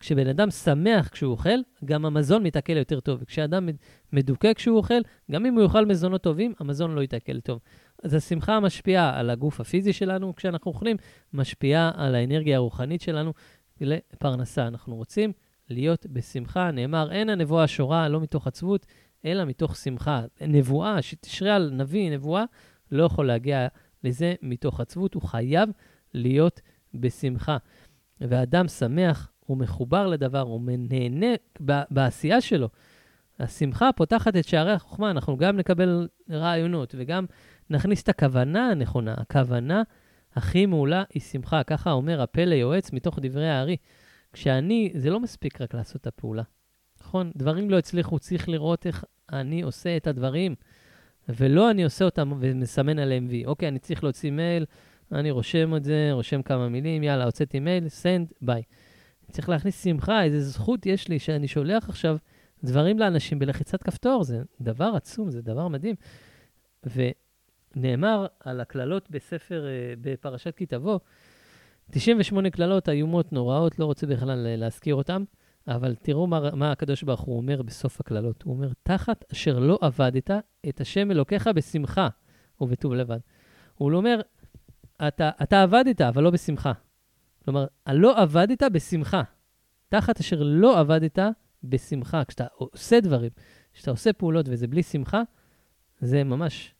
כשבן אדם שמח כשהוא אוכל, גם המזון מתעכל יותר טוב. וכשאדם מדוכא כשהוא אוכל, גם אם הוא יאכל מזונות טובים, המזון לא יתעכל טוב. אז השמחה משפיעה על הגוף הפיזי שלנו כשאנחנו אוכלים, משפיעה על האנרגיה הרוחנית שלנו לפרנסה. אנחנו רוצים להיות בשמחה. נאמר, אין הנבואה שורה לא מתוך עצבות, אלא מתוך שמחה. נבואה, שתשרה על נביא, נבואה, לא יכול להגיע לזה מתוך עצבות, הוא חייב להיות בשמחה. ואדם שמח, הוא מחובר לדבר, הוא נהנה בעשייה שלו. השמחה פותחת את שערי החוכמה, אנחנו גם נקבל רעיונות וגם נכניס את הכוונה הנכונה. הכוונה הכי מעולה היא שמחה, ככה אומר הפה ליועץ מתוך דברי הארי. כשאני, זה לא מספיק רק לעשות את הפעולה, נכון? דברים לא הצליחו, צריך לראות איך אני עושה את הדברים, ולא אני עושה אותם ומסמן עליהם וי. אוקיי, אני צריך להוציא מייל, אני רושם את זה, רושם כמה מילים, יאללה, הוצאתי מייל, send, ביי. צריך להכניס שמחה, איזו זכות יש לי שאני שולח עכשיו דברים לאנשים בלחיצת כפתור, זה דבר עצום, זה דבר מדהים. ונאמר על הקללות בספר, אה, בפרשת כי תבוא, 98 קללות איומות, נוראות, לא רוצה בכלל להזכיר אותן, אבל תראו מה, מה הקדוש ברוך הוא אומר בסוף הקללות. הוא אומר, תחת אשר לא עבדת את השם אלוקיך בשמחה ובטוב לבד. הוא אומר, אתה, אתה עבדת, אבל לא בשמחה. כלומר, לא עבדת בשמחה. תחת אשר לא עבדת בשמחה. כשאתה עושה דברים, כשאתה עושה פעולות וזה בלי שמחה, זה ממש,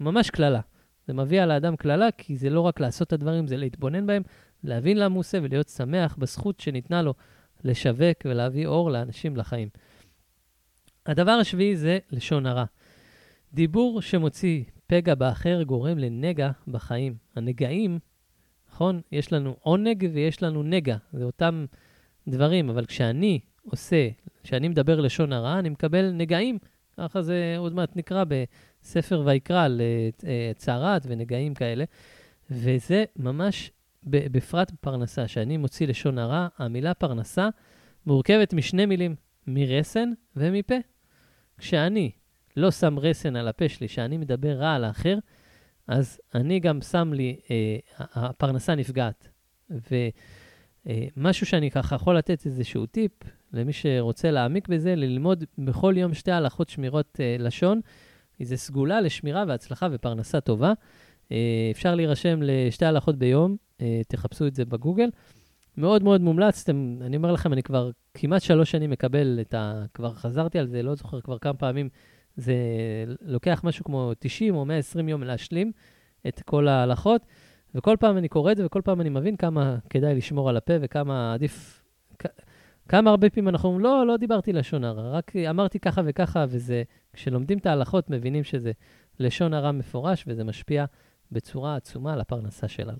ממש קללה. זה מביא על האדם קללה, כי זה לא רק לעשות את הדברים, זה להתבונן בהם, להבין למה הוא עושה ולהיות שמח בזכות שניתנה לו לשווק ולהביא אור לאנשים לחיים. הדבר השביעי זה לשון הרע. דיבור שמוציא פגע באחר גורם לנגע בחיים. הנגעים, נכון? יש לנו עונג ויש לנו נגע, זה אותם דברים, אבל כשאני עושה, כשאני מדבר לשון הרע, אני מקבל נגעים. ככה זה עוד מעט נקרא בספר ויקרא על אה, ונגעים כאלה. וזה ממש, בפרט בפרנסה, שאני מוציא לשון הרע, המילה פרנסה מורכבת משני מילים, מרסן ומפה. כשאני לא שם רסן על הפה שלי, שאני מדבר רע על האחר, אז אני גם שם לי, אה, הפרנסה נפגעת. ומשהו אה, שאני ככה יכול לתת איזשהו טיפ למי שרוצה להעמיק בזה, ללמוד בכל יום שתי הלכות שמירות אה, לשון. זו סגולה לשמירה והצלחה ופרנסה טובה. אה, אפשר להירשם לשתי הלכות ביום, אה, תחפשו את זה בגוגל. מאוד מאוד מומלץ, אתם, אני אומר לכם, אני כבר כמעט שלוש שנים מקבל את ה... כבר חזרתי על זה, לא זוכר כבר כמה פעמים זה לוקח משהו כמו 90 או 120 יום להשלים את כל ההלכות, וכל פעם אני קורא את זה, וכל פעם אני מבין כמה כדאי לשמור על הפה וכמה עדיף... כמה הרבה פעמים אנחנו אומרים, לא, לא דיברתי לשון הרע, רק אמרתי ככה וככה, וזה, כשלומדים את ההלכות, מבינים שזה לשון הרע מפורש, וזה משפיע בצורה עצומה על הפרנסה שלנו.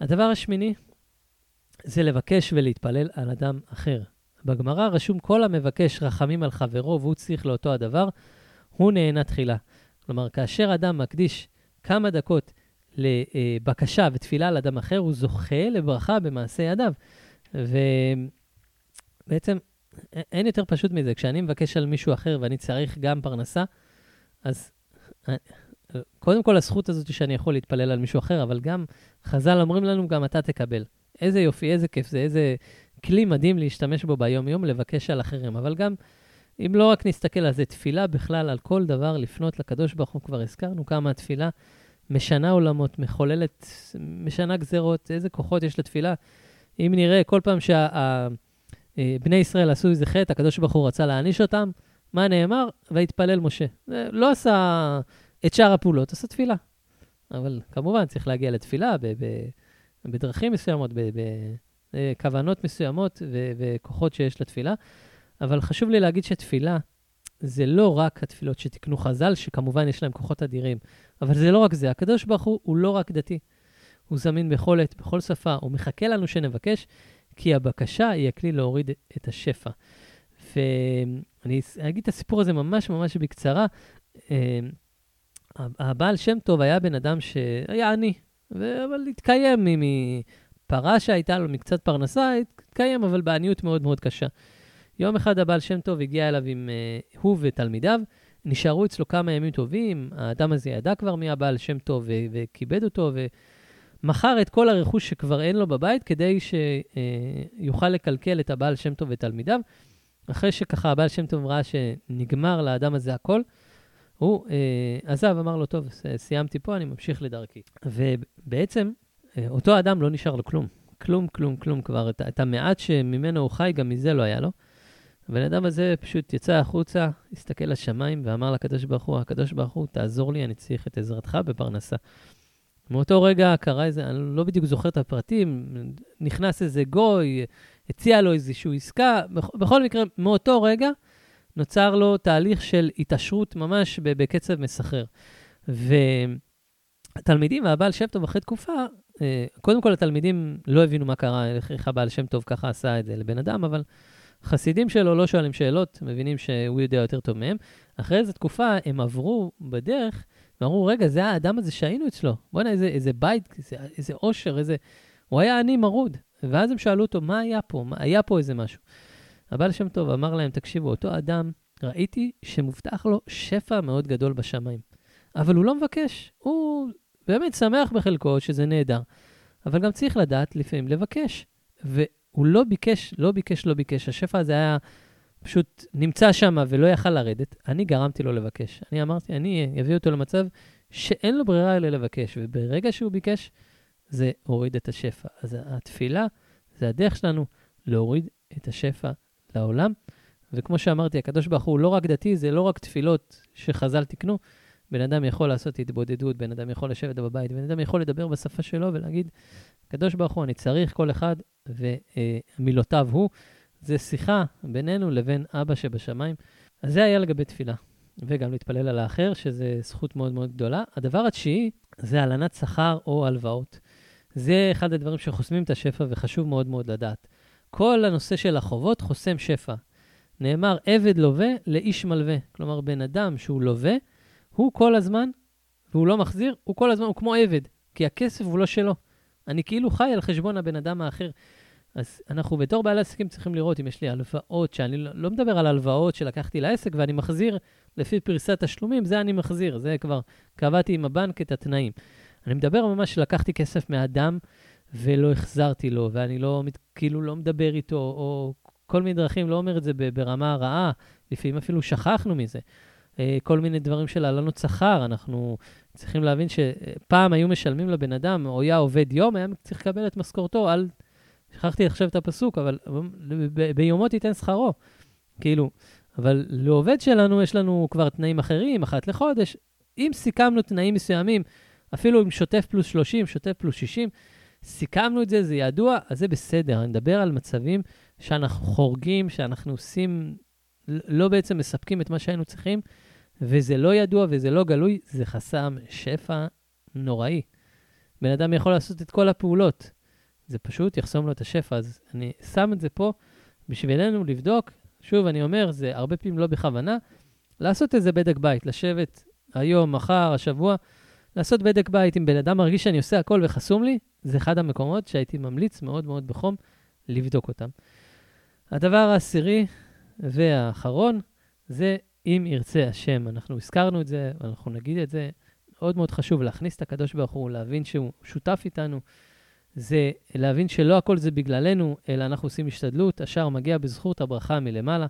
הדבר השמיני זה לבקש ולהתפלל על אדם אחר. בגמרא רשום כל המבקש רחמים על חברו והוא צריך לאותו הדבר, הוא נהנה תחילה. כלומר, כאשר אדם מקדיש כמה דקות לבקשה ותפילה על אדם אחר, הוא זוכה לברכה במעשה ידיו. ובעצם אין יותר פשוט מזה. כשאני מבקש על מישהו אחר ואני צריך גם פרנסה, אז קודם כל הזכות הזאת שאני יכול להתפלל על מישהו אחר, אבל גם חז"ל אומרים לנו, גם אתה תקבל. איזה יופי, איזה כיף זה, איזה כלי מדהים להשתמש בו ביום-יום, לבקש על אחרים. אבל גם, אם לא רק נסתכל על זה, תפילה בכלל, על כל דבר, לפנות לקדוש ברוך הוא, כבר הזכרנו כמה התפילה משנה עולמות, מחוללת, משנה גזרות, איזה כוחות יש לתפילה. אם נראה כל פעם שבני אה, ישראל עשו איזה חטא, הקדוש ברוך הוא רצה להעניש אותם, מה נאמר? ויתפלל משה. לא עשה את שאר הפעולות, עשה תפילה. אבל כמובן, צריך להגיע לתפילה ב- ב- בדרכים מסוימות, בכוונות מסוימות ו- וכוחות שיש לתפילה. אבל חשוב לי להגיד שתפילה זה לא רק התפילות שתיקנו חז"ל, שכמובן יש להם כוחות אדירים, אבל זה לא רק זה. הקדוש ברוך הוא הוא לא רק דתי. הוא זמין בכל עת, בכל שפה, הוא מחכה לנו שנבקש, כי הבקשה היא הכלי להוריד את השפע. ואני אגיד את הסיפור הזה ממש ממש בקצרה. אה, הבעל שם טוב היה בן אדם שהיה עני, אבל התקיים הפרה שהייתה לו מקצת פרנסה, התקיים, אבל בעניות מאוד מאוד קשה. יום אחד הבעל שם טוב הגיע אליו עם uh, הוא ותלמידיו, נשארו אצלו כמה ימים טובים, האדם הזה ידע כבר מי הבעל שם טוב וכיבד אותו, ומכר את כל הרכוש שכבר אין לו בבית כדי שיוכל לקלקל את הבעל שם טוב ותלמידיו. אחרי שככה הבעל שם טוב ראה שנגמר לאדם הזה הכל, הוא אה, עזב, אמר לו, טוב, סיימתי פה, אני ממשיך לדרכי. ובעצם, אה, אותו אדם לא נשאר לו כלום. כלום, כלום, כלום כבר. את, את המעט שממנו הוא חי, גם מזה לא היה לו. הבן אדם הזה פשוט יצא החוצה, הסתכל לשמיים ואמר לקדוש ברוך הוא, הקדוש ברוך הוא, תעזור לי, אני צריך את עזרתך בפרנסה. מאותו רגע קרה איזה, אני לא בדיוק זוכר את הפרטים, נכנס איזה גוי, הציע לו איזושהי עסקה. בכל מקרה, מאותו רגע נוצר לו תהליך של התעשרות ממש בקצב מסחרר. והתלמידים והבעל שם טוב אחרי תקופה, אה, קודם כל התלמידים לא הבינו מה קרה, איך הבעל שם טוב ככה עשה את זה לבן אדם, אבל חסידים שלו לא שואלים שאלות, מבינים שהוא יודע יותר טוב מהם. אחרי איזו תקופה הם עברו בדרך, ואמרו, רגע, זה האדם הזה שהיינו אצלו. בוא'נה, איזה, איזה בית, איזה, איזה עושר, איזה... הוא היה עני מרוד. ואז הם שאלו אותו, מה היה פה? מה, היה פה איזה משהו. הבעל שם טוב אמר להם, תקשיבו, אותו אדם, ראיתי שמובטח לו שפע מאוד גדול בשמיים. אבל הוא לא מבקש. הוא באמת שמח בחלקו, שזה נהדר. אבל גם צריך לדעת לפעמים לבקש. והוא לא ביקש, לא ביקש, לא ביקש. השפע הזה היה פשוט נמצא שם ולא יכל לרדת. אני גרמתי לו לבקש. אני אמרתי, אני אביא אותו למצב שאין לו ברירה אלא לבקש. וברגע שהוא ביקש, זה הוריד את השפע. אז התפילה זה הדרך שלנו להוריד את השפע לעולם. וכמו שאמרתי, הקדוש ברוך הוא לא רק דתי, זה לא רק תפילות שחז"ל תיקנו. בן אדם יכול לעשות התבודדות, בן אדם יכול לשבת בבית, בן אדם יכול לדבר בשפה שלו ולהגיד, הקדוש ברוך הוא, אני צריך כל אחד ומילותיו הוא. זה שיחה בינינו לבין אבא שבשמיים. אז זה היה לגבי תפילה. וגם להתפלל על האחר, שזה זכות מאוד מאוד גדולה. הדבר התשיעי זה הלנת שכר או הלוואות. זה אחד הדברים שחוסמים את השפע וחשוב מאוד מאוד לדעת. כל הנושא של החובות חוסם שפע. נאמר, עבד לווה לאיש מלווה. כלומר, בן אדם שהוא לווה, הוא כל הזמן, והוא לא מחזיר, הוא כל הזמן, הוא כמו עבד, כי הכסף הוא לא שלו. אני כאילו חי על חשבון הבן אדם האחר. אז אנחנו בתור בעלי עסקים צריכים לראות אם יש לי הלוואות, שאני לא, לא מדבר על הלוואות שלקחתי לעסק ואני מחזיר לפי פריסת תשלומים, זה אני מחזיר, זה כבר קבעתי עם הבנק את התנאים. אני מדבר ממש שלקחתי כסף מאדם ולא החזרתי לו, ואני לא, כאילו לא מדבר איתו, או כל מיני דרכים, לא אומר את זה ברמה רעה, לפעמים אפילו שכחנו מזה. אה, כל מיני דברים של העלנות שכר, אנחנו צריכים להבין שפעם היו משלמים לבן אדם, או היה עובד יום, היה צריך לקבל את משכורתו על... שכחתי עכשיו את הפסוק, אבל ביומו תיתן שכרו. כאילו, אבל לעובד שלנו יש לנו כבר תנאים אחרים, אחת לחודש. אם סיכמנו תנאים מסוימים, אפילו עם שוטף פלוס 30, שוטף פלוס 60, סיכמנו את זה, זה ידוע, אז זה בסדר. אני מדבר על מצבים שאנחנו חורגים, שאנחנו עושים, לא בעצם מספקים את מה שהיינו צריכים, וזה לא ידוע וזה לא גלוי, זה חסם שפע נוראי. בן אדם יכול לעשות את כל הפעולות, זה פשוט יחסום לו את השפע. אז אני שם את זה פה בשבילנו לבדוק. שוב, אני אומר, זה הרבה פעמים לא בכוונה, לעשות איזה בדק בית, לשבת היום, מחר, השבוע, לעשות בדק בית. אם בן אדם מרגיש שאני עושה הכל וחסום לי, זה אחד המקומות שהייתי ממליץ מאוד מאוד בחום לבדוק אותם. הדבר העשירי והאחרון זה אם ירצה השם. אנחנו הזכרנו את זה, אנחנו נגיד את זה. מאוד מאוד חשוב להכניס את הקדוש ברוך הוא, להבין שהוא שותף איתנו. זה להבין שלא הכל זה בגללנו, אלא אנחנו עושים השתדלות, השאר מגיע בזכות הברכה מלמעלה.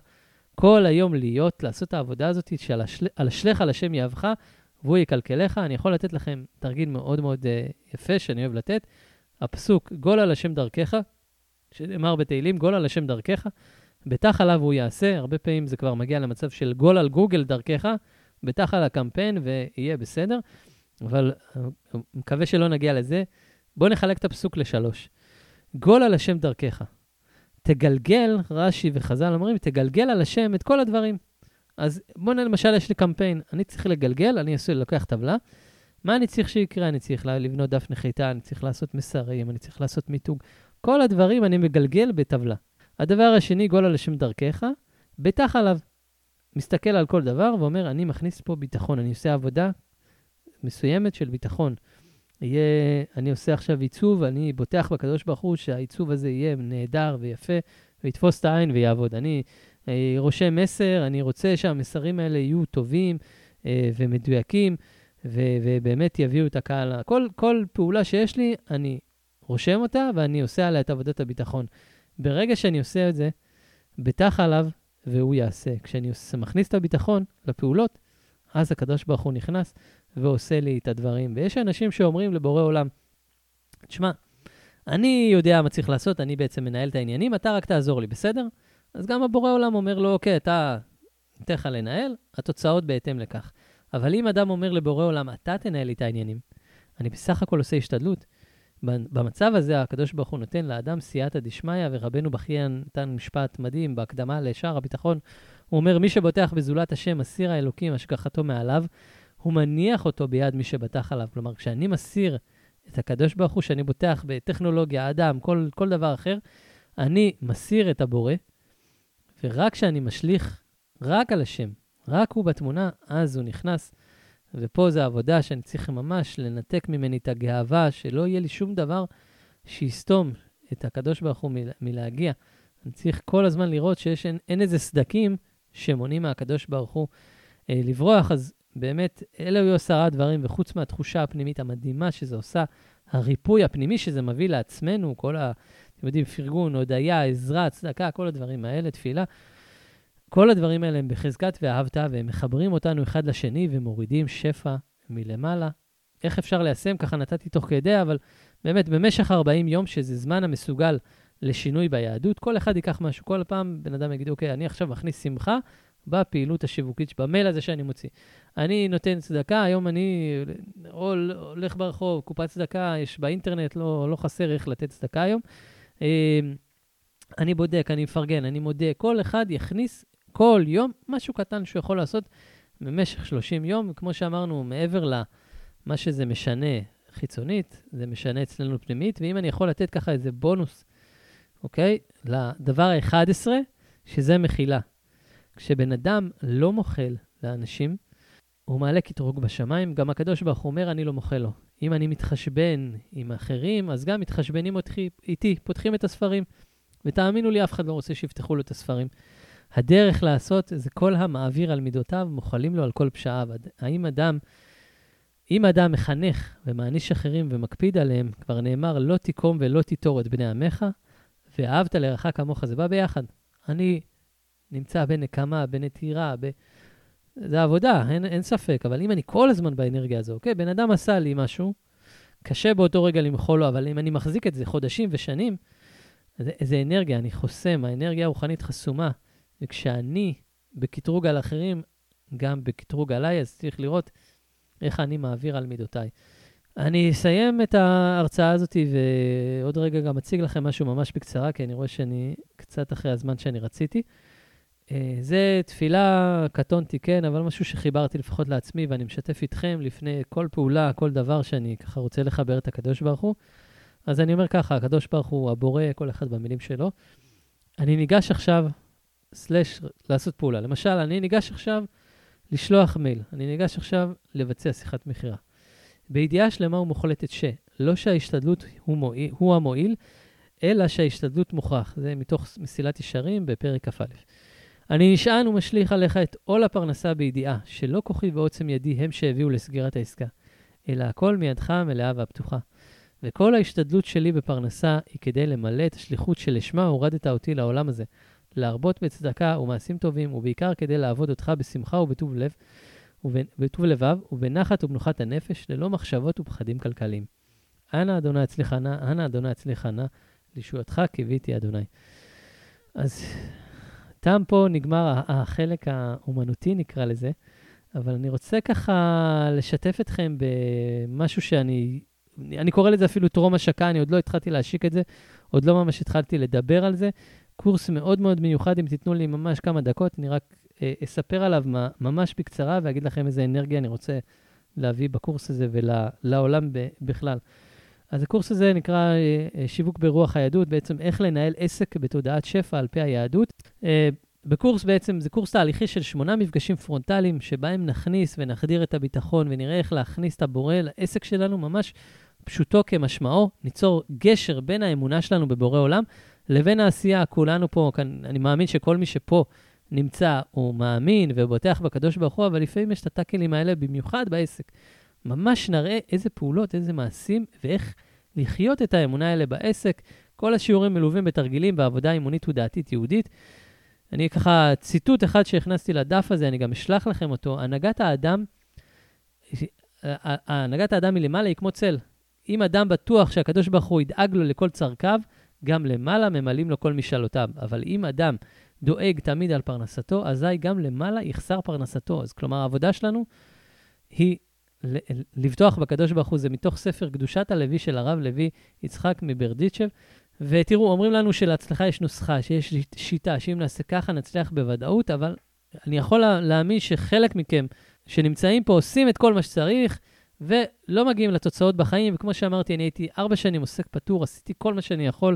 כל היום להיות, לעשות את העבודה הזאת של השלך על השם יאהבך, והוא יקלקלך. אני יכול לתת לכם תרגיל מאוד מאוד uh, יפה שאני אוהב לתת. הפסוק, גול על השם דרכך, שנאמר בתהילים, גול על השם דרכך, בטח עליו הוא יעשה, הרבה פעמים זה כבר מגיע למצב של גול על גוגל דרכך, בטח על הקמפיין ויהיה בסדר, אבל אה, מקווה שלא נגיע לזה. בואו נחלק את הפסוק לשלוש. גול על השם דרכך. תגלגל, רש"י וחז"ל אומרים, תגלגל על השם את כל הדברים. אז בואו למשל, יש לי קמפיין, אני צריך לגלגל, אני עושה, לוקח טבלה. מה אני צריך שיקרה? אני צריך לבנות דף נחיתה, אני צריך לעשות מסרים, אני צריך לעשות מיתוג. כל הדברים אני מגלגל בטבלה. הדבר השני, גול על השם דרכך, בטח עליו. מסתכל על כל דבר ואומר, אני מכניס פה ביטחון, אני עושה עבודה מסוימת של ביטחון. יהיה, אני עושה עכשיו עיצוב, אני בוטח בקדוש ברוך הוא שהעיצוב הזה יהיה נהדר ויפה, ויתפוס את העין ויעבוד. אני אה, רושם מסר, אני רוצה שהמסרים האלה יהיו טובים אה, ומדויקים, ו- ובאמת יביאו את הקהל. כל, כל פעולה שיש לי, אני רושם אותה ואני עושה עליה את עבודת הביטחון. ברגע שאני עושה את זה, בטח עליו והוא יעשה. כשאני מכניס את הביטחון לפעולות, אז הקדוש ברוך הוא נכנס ועושה לי את הדברים. ויש אנשים שאומרים לבורא עולם, תשמע, אני יודע מה צריך לעשות, אני בעצם מנהל את העניינים, אתה רק תעזור לי, בסדר? אז גם הבורא עולם אומר לו, אוקיי, אתה, ניתן לך לנהל, התוצאות בהתאם לכך. אבל אם אדם אומר לבורא עולם, אתה תנהל לי את העניינים, אני בסך הכל עושה השתדלות. במצב הזה, הקדוש ברוך הוא נותן לאדם סייעתא דשמיא, ורבנו בכיין נתן משפט מדהים בהקדמה לשער הביטחון. הוא אומר, מי שבוטח בזולת השם, מסיר האלוקים, השגחתו מעליו, הוא מניח אותו ביד מי שבטח עליו. כלומר, כשאני מסיר את הקדוש ברוך הוא, שאני בוטח בטכנולוגיה, אדם, כל, כל דבר אחר, אני מסיר את הבורא, ורק כשאני משליך רק על השם, רק הוא בתמונה, אז הוא נכנס. ופה זו עבודה שאני צריך ממש לנתק ממני את הגאווה, שלא יהיה לי שום דבר שיסתום את הקדוש ברוך הוא מלהגיע. אני צריך כל הזמן לראות שיש, אין, אין איזה סדקים שמונעים מהקדוש ברוך הוא אה, לברוח. אז באמת, אלה היו עשרה דברים, וחוץ מהתחושה הפנימית המדהימה שזה עושה, הריפוי הפנימי שזה מביא לעצמנו, כל ה... אתם יודעים, פרגון, הודיה, עזרה, צדקה, כל הדברים האלה, תפילה. כל הדברים האלה הם בחזקת ואהבת, והם מחברים אותנו אחד לשני ומורידים שפע מלמעלה. איך אפשר ליישם? ככה נתתי תוך כדי, אבל באמת, במשך 40 יום, שזה זמן המסוגל לשינוי ביהדות, כל אחד ייקח משהו. כל פעם בן אדם יגיד, אוקיי, אני עכשיו מכניס שמחה בפעילות השיווקית, במייל הזה שאני מוציא. אני נותן צדקה, היום אני הולך ברחוב, קופת צדקה, יש באינטרנט, לא, לא חסר איך לתת צדקה היום. אה, אני בודק, אני מפרגן, אני מודה, כל אחד יכניס כל יום משהו קטן שהוא יכול לעשות במשך 30 יום, כמו שאמרנו, מעבר למה שזה משנה חיצונית, זה משנה אצלנו פנימית, ואם אני יכול לתת ככה איזה בונוס, אוקיי? לדבר ה-11, שזה מחילה. כשבן אדם לא מוחל לאנשים, הוא מעלה קטרוג בשמיים, גם הקדוש ברוך הוא אומר, אני לא מוחל לו. אם אני מתחשבן עם אחרים, אז גם מתחשבנים אותי, איתי, פותחים את הספרים. ותאמינו לי, אף אחד לא רוצה שיפתחו לו את הספרים. הדרך לעשות זה כל המעביר על מידותיו, מוחלים לו על כל פשעיו. האם אדם, אם אדם מחנך ומעניש אחרים ומקפיד עליהם, כבר נאמר, לא תיקום ולא תיטור את בני עמך, ואהבת לרעך כמוך, זה בא ביחד. אני נמצא בנקמה, בנטירה, ב... זה עבודה, אין, אין ספק, אבל אם אני כל הזמן באנרגיה הזו, אוקיי, בן אדם עשה לי משהו, קשה באותו רגע למחול לו, אבל אם אני מחזיק את זה חודשים ושנים, זה, זה אנרגיה, אני חוסם, האנרגיה הרוחנית חסומה. וכשאני בקטרוג על אחרים, גם בקטרוג עליי, אז צריך לראות איך אני מעביר על מידותיי. אני אסיים את ההרצאה הזאת, ועוד רגע גם אציג לכם משהו ממש בקצרה, כי אני רואה שאני קצת אחרי הזמן שאני רציתי. אה, זה תפילה, קטונתי, כן, אבל משהו שחיברתי לפחות לעצמי, ואני משתף איתכם לפני כל פעולה, כל דבר שאני ככה רוצה לחבר את הקדוש ברוך הוא. אז אני אומר ככה, הקדוש ברוך הוא הבורא, כל אחד במילים שלו. אני ניגש עכשיו סלש לעשות פעולה. למשל, אני ניגש עכשיו לשלוח מייל, אני ניגש עכשיו לבצע שיחת מכירה. בידיעה שלמה ומוחלטת ש, לא שההשתדלות הוא, מועיל, הוא המועיל, אלא שההשתדלות מוכרח. זה מתוך מסילת ישרים בפרק כ"א. אני נשען ומשליך עליך את עול הפרנסה בידיעה, שלא כוחי ועוצם ידי הם שהביאו לסגירת העסקה, אלא הכל מידך המלאה והפתוחה. וכל ההשתדלות שלי בפרנסה היא כדי למלא את השליחות שלשמה הורדת אותי לעולם הזה, להרבות בצדקה ומעשים טובים, ובעיקר כדי לעבוד אותך בשמחה ובטוב לב, ובטוב לבב, ובנחת ובנוחת הנפש, ללא מחשבות ופחדים כלכליים. אנא אדוני אצליח נא, אנא אדוני אצליח נא, לישועתך קיוויתי אדוני. אז תם פה נגמר החלק האומנותי, נקרא לזה, אבל אני רוצה ככה לשתף אתכם במשהו שאני, אני קורא לזה אפילו טרום השקה, אני עוד לא התחלתי להשיק את זה, עוד לא ממש התחלתי לדבר על זה, קורס מאוד מאוד מיוחד, אם תיתנו לי ממש כמה דקות, אני רק אה, אספר עליו ממש בקצרה ואגיד לכם איזה אנרגיה אני רוצה להביא בקורס הזה ולעולם בכלל. אז הקורס הזה נקרא אה, אה, שיווק ברוח היהדות, בעצם איך לנהל עסק בתודעת שפע על פי היהדות. אה, בקורס בעצם, זה קורס תהליכי של שמונה מפגשים פרונטליים, שבהם נכניס ונחדיר את הביטחון ונראה איך להכניס את הבורא לעסק שלנו, ממש פשוטו כמשמעו, ניצור גשר בין האמונה שלנו בבורא עולם לבין העשייה. כולנו פה, כאן, אני מאמין שכל מי שפה נמצא, הוא מאמין ובוטח בקדוש ברוך הוא, אבל לפעמים יש את הטאקלים האלה, במיוחד בעסק. ממש נראה איזה פעולות, איזה מעשים, ואיך לחיות את האמונה האלה בעסק. כל השיעורים מלווים בתרגילים בעבודה אימונית ודעתית יהודית. אני ככה, ציטוט אחד שהכנסתי לדף הזה, אני גם אשלח לכם אותו. הנהגת האדם, הנהגת האדם מלמעלה היא כמו צל. אם אדם בטוח שהקדוש ברוך הוא ידאג לו לכל צרכיו, גם למעלה ממלאים לו כל משאלותיו. אבל אם אדם דואג תמיד על פרנסתו, אזי גם למעלה יחסר פרנסתו. אז כלומר, העבודה שלנו היא לבטוח בקדוש ברוך הוא, זה מתוך ספר קדושת הלוי של הרב לוי יצחק מברדיצ'ב. ותראו, אומרים לנו שלהצלחה יש נוסחה, שיש שיטה, שאם נעשה ככה נצליח בוודאות, אבל אני יכול להאמין שחלק מכם שנמצאים פה עושים את כל מה שצריך, ולא מגיעים לתוצאות בחיים, וכמו שאמרתי, אני הייתי ארבע שנים עוסק פטור, עשיתי כל מה שאני יכול,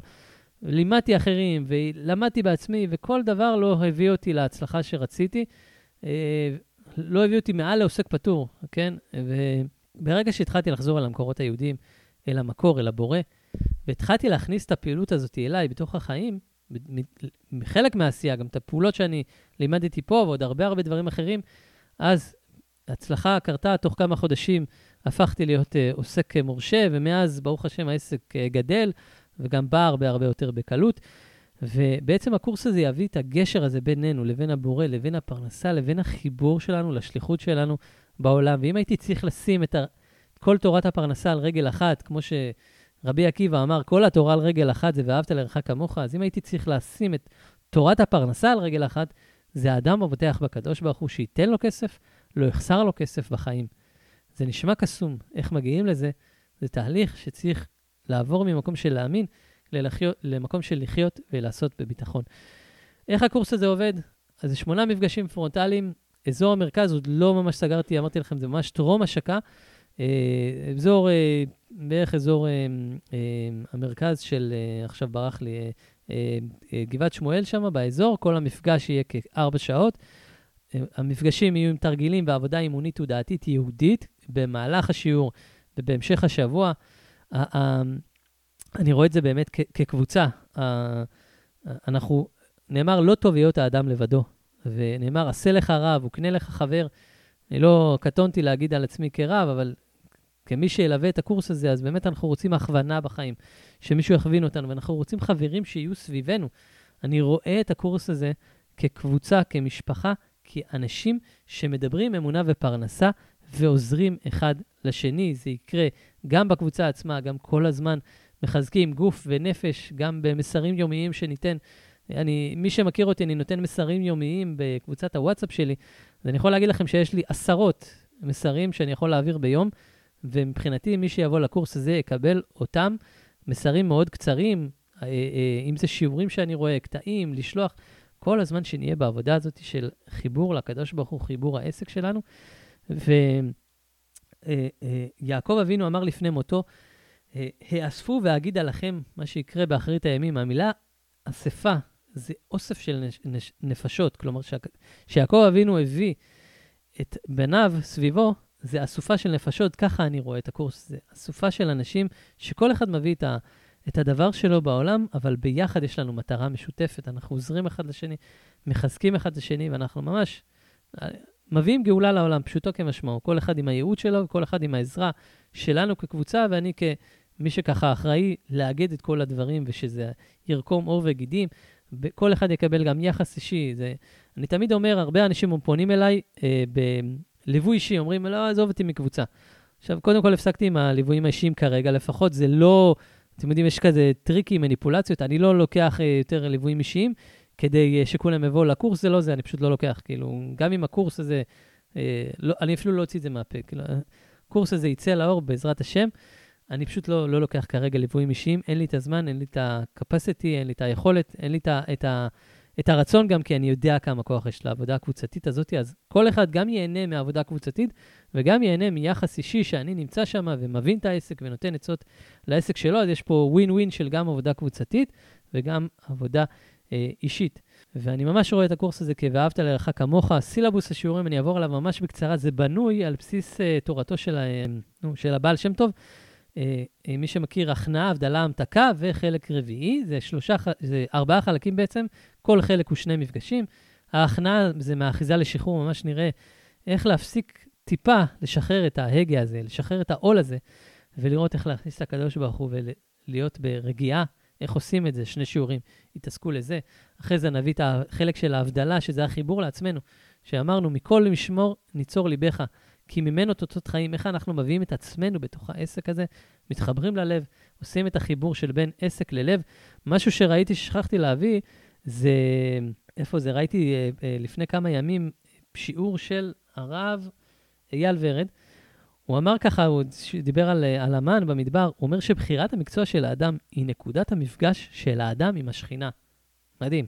לימדתי אחרים ולמדתי בעצמי, וכל דבר לא הביא אותי להצלחה שרציתי. אה, לא הביא אותי מעל לעוסק פטור, כן? וברגע שהתחלתי לחזור אל המקורות היהודיים, אל המקור, אל הבורא, והתחלתי להכניס את הפעילות הזאת אליי בתוך החיים, חלק מהעשייה, גם את הפעולות שאני לימדתי פה ועוד הרבה הרבה דברים אחרים, אז הצלחה קרתה תוך כמה חודשים, הפכתי להיות uh, עוסק מורשה, ומאז, ברוך השם, העסק uh, גדל, וגם בא הרבה הרבה יותר בקלות. ובעצם הקורס הזה יביא את הגשר הזה בינינו לבין הבורא, לבין הפרנסה, לבין החיבור שלנו לשליחות שלנו בעולם. ואם הייתי צריך לשים את. כל תורת הפרנסה על רגל אחת, כמו שרבי עקיבא אמר, כל התורה על רגל אחת זה ואהבת לרעך כמוך, אז אם הייתי צריך לשים את תורת הפרנסה על רגל אחת, זה האדם הבוטח בקדוש ברוך הוא, שייתן לו כסף, לא יחסר לו כסף בחיים. זה נשמע קסום. איך מגיעים לזה? זה תהליך שצריך לעבור ממקום של להאמין ללחיות, למקום של לחיות ולעשות בביטחון. איך הקורס הזה עובד? אז זה שמונה מפגשים פרונטליים. אזור המרכז עוד לא ממש סגרתי, אמרתי לכם, זה ממש טרום השקה. אה, אזור, אה, בערך אזור אה, המרכז של, עכשיו ברח לי, גבעת שמואל שם באזור, כל המפגש יהיה כארבע שעות. המפגשים יהיו עם תרגילים ועבודה אימונית ודעתית יהודית במהלך השיעור ובהמשך השבוע. אני רואה את זה באמת כקבוצה. אנחנו, נאמר, לא טוב היות האדם לבדו, ונאמר, עשה לך רב וקנה לך חבר. אני לא קטונתי להגיד על עצמי כרב, אבל כמי שילווה את הקורס הזה, אז באמת אנחנו רוצים הכוונה בחיים, שמישהו יכווין אותנו, ואנחנו רוצים חברים שיהיו סביבנו. אני רואה את הקורס הזה כקבוצה, כמשפחה, כאנשים שמדברים אמונה ופרנסה ועוזרים אחד לשני. זה יקרה גם בקבוצה עצמה, גם כל הזמן מחזקים גוף ונפש, גם במסרים יומיים שניתן. אני, מי שמכיר אותי, אני נותן מסרים יומיים בקבוצת הוואטסאפ שלי, אז אני יכול להגיד לכם שיש לי עשרות מסרים שאני יכול להעביר ביום, ומבחינתי, מי שיבוא לקורס הזה יקבל אותם מסרים מאוד קצרים, אה, אה, אם זה שיעורים שאני רואה, קטעים, לשלוח, כל הזמן שנהיה בעבודה הזאת של חיבור לקדוש ברוך הוא, חיבור העסק שלנו. ויעקב אה, אבינו אמר לפני מותו, האספו ואגיד עליכם מה שיקרה באחרית הימים. המילה אספה זה אוסף של נש, נש, נפשות, כלומר שיעקב אבינו הביא את בניו סביבו, זה אסופה של נפשות, ככה אני רואה את הקורס, זה אסופה של אנשים שכל אחד מביא את, ה, את הדבר שלו בעולם, אבל ביחד יש לנו מטרה משותפת, אנחנו עוזרים אחד לשני, מחזקים אחד לשני, ואנחנו ממש אה, מביאים גאולה לעולם, פשוטו כמשמעו, כל אחד עם הייעוד שלו, כל אחד עם העזרה שלנו כקבוצה, ואני כ... מי שככה אחראי לאגד את כל הדברים ושזה ירקום עור וגידים, כל אחד יקבל גם יחס אישי. זה, אני תמיד אומר, הרבה אנשים פונים אליי אה, בליווי אישי, אומרים, לא, עזוב אותי מקבוצה. עכשיו, קודם כל הפסקתי עם הליוויים האישיים כרגע, לפחות זה לא, אתם יודעים, יש כזה טריקים, מניפולציות, אני לא לוקח אה, יותר ליוויים אישיים כדי אה, שכולם יבואו לקורס, זה לא זה, אני פשוט לא לוקח. כאילו, גם אם הקורס הזה, אה, לא, אני אפילו לא אוציא את זה מהפה. כאילו, הקורס הזה יצא לאור בעזרת השם. אני פשוט לא, לא לוקח כרגע ליוויים אישיים, אין לי את הזמן, אין לי את ה-capacity, אין לי את היכולת, אין לי את, ה, את, ה, את הרצון גם, כי אני יודע כמה כוח יש לעבודה הקבוצתית הזאת, אז כל אחד גם ייהנה מעבודה קבוצתית, וגם ייהנה מיחס אישי שאני נמצא שם ומבין את העסק ונותן עצות לעסק שלו, אז יש פה ווין ווין של גם עבודה קבוצתית וגם עבודה אה, אישית. ואני ממש רואה את הקורס הזה כ"ואהבת לרעך כמוך". סילבוס השיעורים, אני אעבור עליו ממש בקצרה, זה בנוי על בסיס uh, תורתו של, uh, של הבעל שם טוב. אה, אה, מי שמכיר, הכנעה, הבדלה, המתקה, וחלק רביעי, זה, שלושה, זה ארבעה חלקים בעצם, כל חלק הוא שני מפגשים. ההכנעה זה מהאחיזה לשחרור, ממש נראה איך להפסיק טיפה לשחרר את ההגה הזה, לשחרר את העול הזה, ולראות איך להכניס את הקדוש ברוך הוא ולהיות ברגיעה, איך עושים את זה, שני שיעורים, התעסקו לזה. אחרי זה נביא את החלק של ההבדלה, שזה החיבור לעצמנו, שאמרנו, מכל משמור ניצור ליבך, כי ממנו תוצאות חיים, איך אנחנו מביאים את עצמנו בתוך העסק הזה, מתחברים ללב, עושים את החיבור של בין עסק ללב. משהו שראיתי ששכחתי להביא, זה, איפה זה? ראיתי אה, אה, לפני כמה ימים שיעור של הרב אייל ורד. הוא אמר ככה, הוא דיבר על, על המן במדבר, הוא אומר שבחירת המקצוע של האדם היא נקודת המפגש של האדם עם השכינה. מדהים.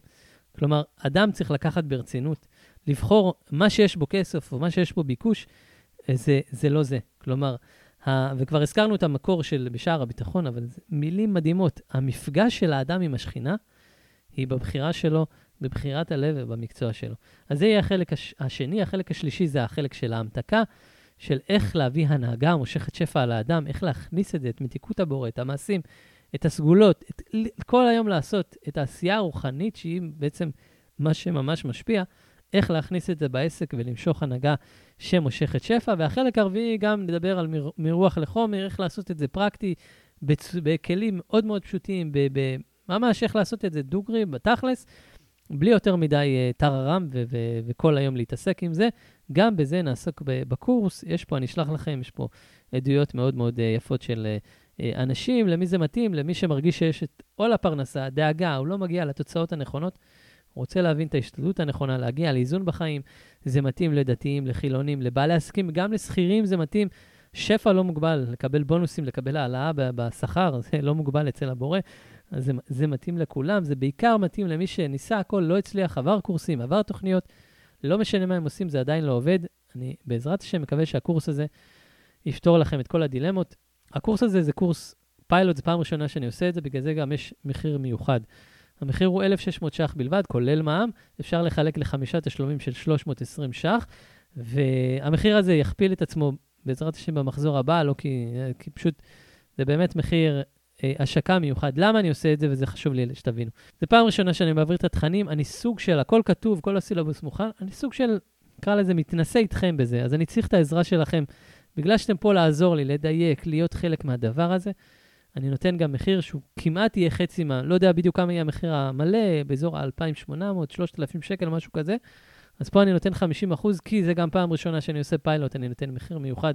כלומר, אדם צריך לקחת ברצינות, לבחור מה שיש בו כסף או מה שיש בו ביקוש, זה, זה לא זה. כלומר, ה, וכבר הזכרנו את המקור של בשער הביטחון, אבל זה מילים מדהימות. המפגש של האדם עם השכינה היא בבחירה שלו, בבחירת הלב ובמקצוע שלו. אז זה יהיה החלק הש, השני. החלק השלישי זה החלק של ההמתקה, של איך להביא הנהגה מושכת שפע על האדם, איך להכניס את זה, את מתיקות הבורא, את המעשים, את הסגולות, את, כל היום לעשות את העשייה הרוחנית, שהיא בעצם מה שממש משפיע, איך להכניס את זה בעסק ולמשוך הנהגה שמושכת שפע. והחלק הרביעי גם נדבר על מ, מרוח לחומר, איך לעשות את זה פרקטי, בצ, בכלים מאוד מאוד פשוטים, ב, ב, ממש איך לעשות את זה דוגרי, בתכלס, בלי יותר מדי uh, טררם ו- ו- וכל היום להתעסק עם זה. גם בזה נעסוק בקורס. יש פה, אני אשלח לכם, יש פה עדויות מאוד מאוד uh, יפות של uh, אנשים, למי זה מתאים, למי שמרגיש שיש את עול הפרנסה, דאגה, הוא לא מגיע לתוצאות הנכונות. רוצה להבין את ההשתדלות הנכונה, להגיע לאיזון בחיים, זה מתאים לדתיים, לחילונים, לבעלי עסקים, גם לשכירים זה מתאים. שפע לא מוגבל, לקבל בונוסים, לקבל העלאה בשכר, זה לא מוגבל אצל הבורא. אז זה, זה מתאים לכולם, זה בעיקר מתאים למי שניסה הכל, לא הצליח, עבר קורסים, עבר תוכניות, לא משנה מה הם עושים, זה עדיין לא עובד. אני בעזרת השם מקווה שהקורס הזה יפתור לכם את כל הדילמות. הקורס הזה זה קורס פיילוט, זו פעם ראשונה שאני עושה את זה, בגלל זה גם יש מחיר מיוחד. המחיר הוא 1,600 ש"ח בלבד, כולל מע"מ, אפשר לחלק לחמישה תשלומים של 320 ש"ח, והמחיר הזה יכפיל את עצמו בעזרת השם במחזור הבא, לא כי, כי פשוט זה באמת מחיר אה, השקה מיוחד. למה אני עושה את זה, וזה חשוב לי שתבינו. זו פעם ראשונה שאני מעביר את התכנים, אני סוג של, הכל כתוב, כל הסילבוס מוכן, אני סוג של, נקרא לזה, מתנסה איתכם בזה, אז אני צריך את העזרה שלכם. בגלל שאתם פה לעזור לי, לדייק, להיות חלק מהדבר הזה, אני נותן גם מחיר שהוא כמעט יהיה חצי מה... לא יודע בדיוק כמה יהיה המחיר המלא, באזור ה-2,800, 3,000 שקל, משהו כזה. אז פה אני נותן 50 אחוז, כי זה גם פעם ראשונה שאני עושה פיילוט, אני נותן מחיר מיוחד,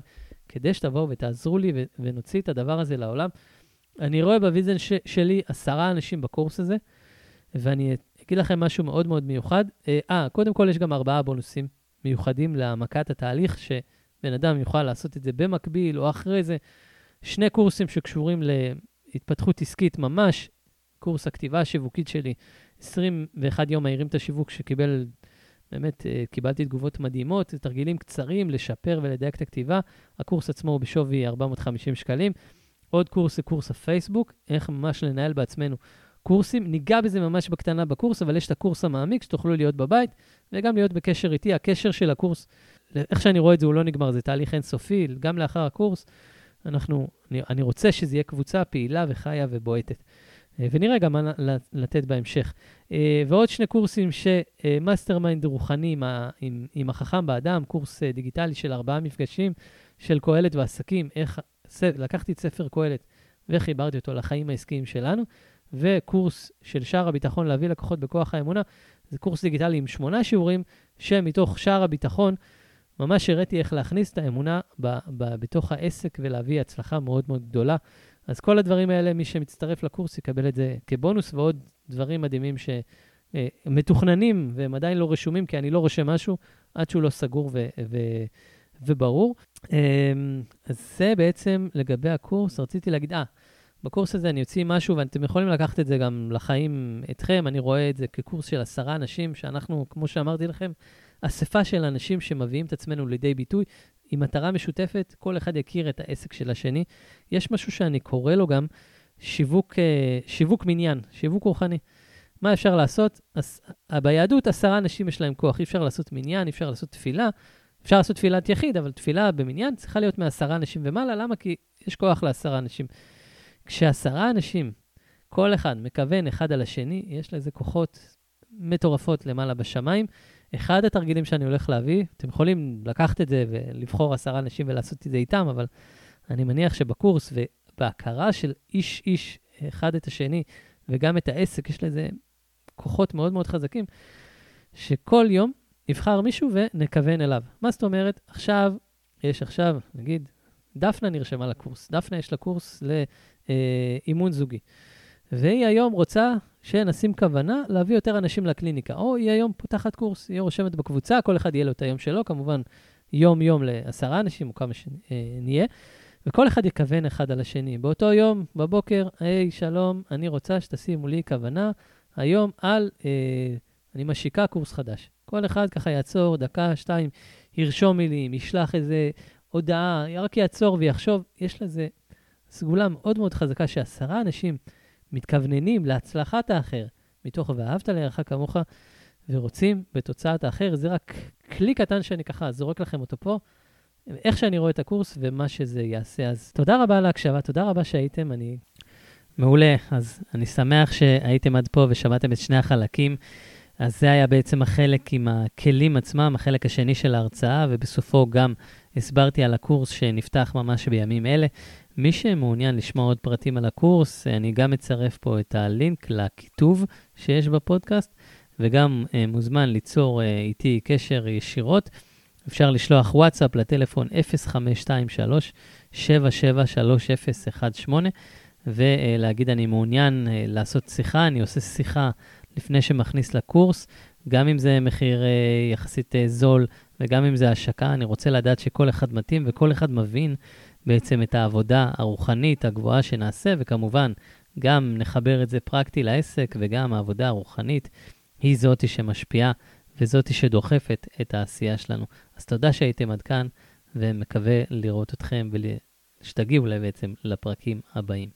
כדי שתבואו ותעזרו לי ו- ונוציא את הדבר הזה לעולם. אני רואה בוויזן ש- שלי עשרה אנשים בקורס הזה, ואני אגיד לכם משהו מאוד מאוד מיוחד. אה, אה, קודם כל יש גם ארבעה בונוסים מיוחדים להעמקת התהליך, שבן אדם יוכל לעשות את זה במקביל או אחרי זה. שני קורסים שקשורים להתפתחות עסקית ממש, קורס הכתיבה השיווקית שלי, 21 יום מהירים את השיווק, שקיבל, באמת, אה, קיבלתי תגובות מדהימות, תרגילים קצרים לשפר ולדייק את הכתיבה. הקורס עצמו הוא בשווי 450 שקלים. עוד קורס זה קורס הפייסבוק, איך ממש לנהל בעצמנו קורסים. ניגע בזה ממש בקטנה בקורס, אבל יש את הקורס המעמיק שתוכלו להיות בבית וגם להיות בקשר איתי. הקשר של הקורס, איך שאני רואה את זה, הוא לא נגמר, זה תהליך אינסופי, גם לאחר הקורס. אנחנו, אני, אני רוצה שזה יהיה קבוצה פעילה וחיה ובועטת. אה, ונראה גם מה לתת בהמשך. אה, ועוד שני קורסים ש mastermind רוחני עם, עם, עם החכם באדם, קורס אה, דיגיטלי של ארבעה מפגשים של קהלת ועסקים, איך לקחתי את ספר קהלת וחיברתי אותו לחיים העסקיים שלנו, וקורס של שער הביטחון להביא לקוחות בכוח האמונה, זה קורס דיגיטלי עם שמונה שיעורים, שמתוך שער הביטחון ממש הראיתי איך להכניס את האמונה ב, ב, בתוך העסק ולהביא הצלחה מאוד מאוד גדולה. אז כל הדברים האלה, מי שמצטרף לקורס יקבל את זה כבונוס, ועוד דברים מדהימים שמתוכננים והם עדיין לא רשומים, כי אני לא רושם משהו עד שהוא לא סגור ו, ו, וברור. אמ, אז זה בעצם לגבי הקורס. רציתי להגיד, אה, בקורס הזה אני אוציא משהו, ואתם יכולים לקחת את זה גם לחיים אתכם. אני רואה את זה כקורס של עשרה אנשים, שאנחנו, כמו שאמרתי לכם, אספה של אנשים שמביאים את עצמנו לידי ביטוי, עם מטרה משותפת, כל אחד יכיר את העסק של השני. יש משהו שאני קורא לו גם שיווק, אה, שיווק מניין, שיווק רוחני. מה אפשר לעשות? אז, ביהדות עשרה אנשים יש להם כוח, אי אפשר לעשות מניין, אי אפשר לעשות תפילה, אפשר לעשות תפילת יחיד, אבל תפילה במניין צריכה להיות מעשרה אנשים ומעלה. למה? כי יש כוח לעשרה אנשים. כשעשרה אנשים, כל אחד מכוון אחד על השני, יש לזה כוחות מטורפות למעלה בשמיים. אחד התרגילים שאני הולך להביא, אתם יכולים לקחת את זה ולבחור עשרה אנשים ולעשות את זה איתם, אבל אני מניח שבקורס ובהכרה של איש-איש אחד את השני, וגם את העסק, יש לזה כוחות מאוד מאוד חזקים, שכל יום נבחר מישהו ונכוון אליו. מה זאת אומרת? עכשיו, יש עכשיו, נגיד, דפנה נרשמה לקורס. דפנה יש לה קורס לאימון זוגי. והיא היום רוצה שנשים כוונה להביא יותר אנשים לקליניקה. או היא היום פותחת קורס, היא רושמת בקבוצה, כל אחד יהיה לו את היום שלו, כמובן יום-יום לעשרה אנשים, או כמה שנהיה, וכל אחד יכוון אחד על השני. באותו יום, בבוקר, היי, שלום, אני רוצה שתשימו לי כוונה היום על, אה, אני משיקה קורס חדש. כל אחד ככה יעצור דקה, שתיים, ירשום מילים, ישלח איזה הודעה, רק יעצור ויחשוב. יש לזה סגולה מאוד מאוד חזקה שעשרה אנשים מתכווננים להצלחת האחר, מתוך ואהבת לרעך כמוך, ורוצים בתוצאת האחר. זה רק כלי קטן שאני ככה זורק לכם אותו פה, איך שאני רואה את הקורס ומה שזה יעשה. אז תודה רבה על ההקשבה, תודה רבה שהייתם, אני... מעולה, אז אני שמח שהייתם עד פה ושמעתם את שני החלקים. אז זה היה בעצם החלק עם הכלים עצמם, החלק השני של ההרצאה, ובסופו גם הסברתי על הקורס שנפתח ממש בימים אלה. מי שמעוניין לשמוע עוד פרטים על הקורס, אני גם אצרף פה את הלינק לכיתוב שיש בפודקאסט, וגם uh, מוזמן ליצור uh, איתי קשר ישירות. אפשר לשלוח וואטסאפ לטלפון 0523-773018 ולהגיד אני מעוניין uh, לעשות שיחה, אני עושה שיחה לפני שמכניס לקורס, גם אם זה מחיר uh, יחסית uh, זול וגם אם זה השקה, אני רוצה לדעת שכל אחד מתאים וכל אחד מבין בעצם את העבודה הרוחנית הגבוהה שנעשה, וכמובן, גם נחבר את זה פרקטי לעסק, וגם העבודה הרוחנית היא זאתי שמשפיעה וזאתי שדוחפת את העשייה שלנו. אז תודה שהייתם עד כאן, ומקווה לראות אתכם ושתגיעו בעצם לפרקים הבאים.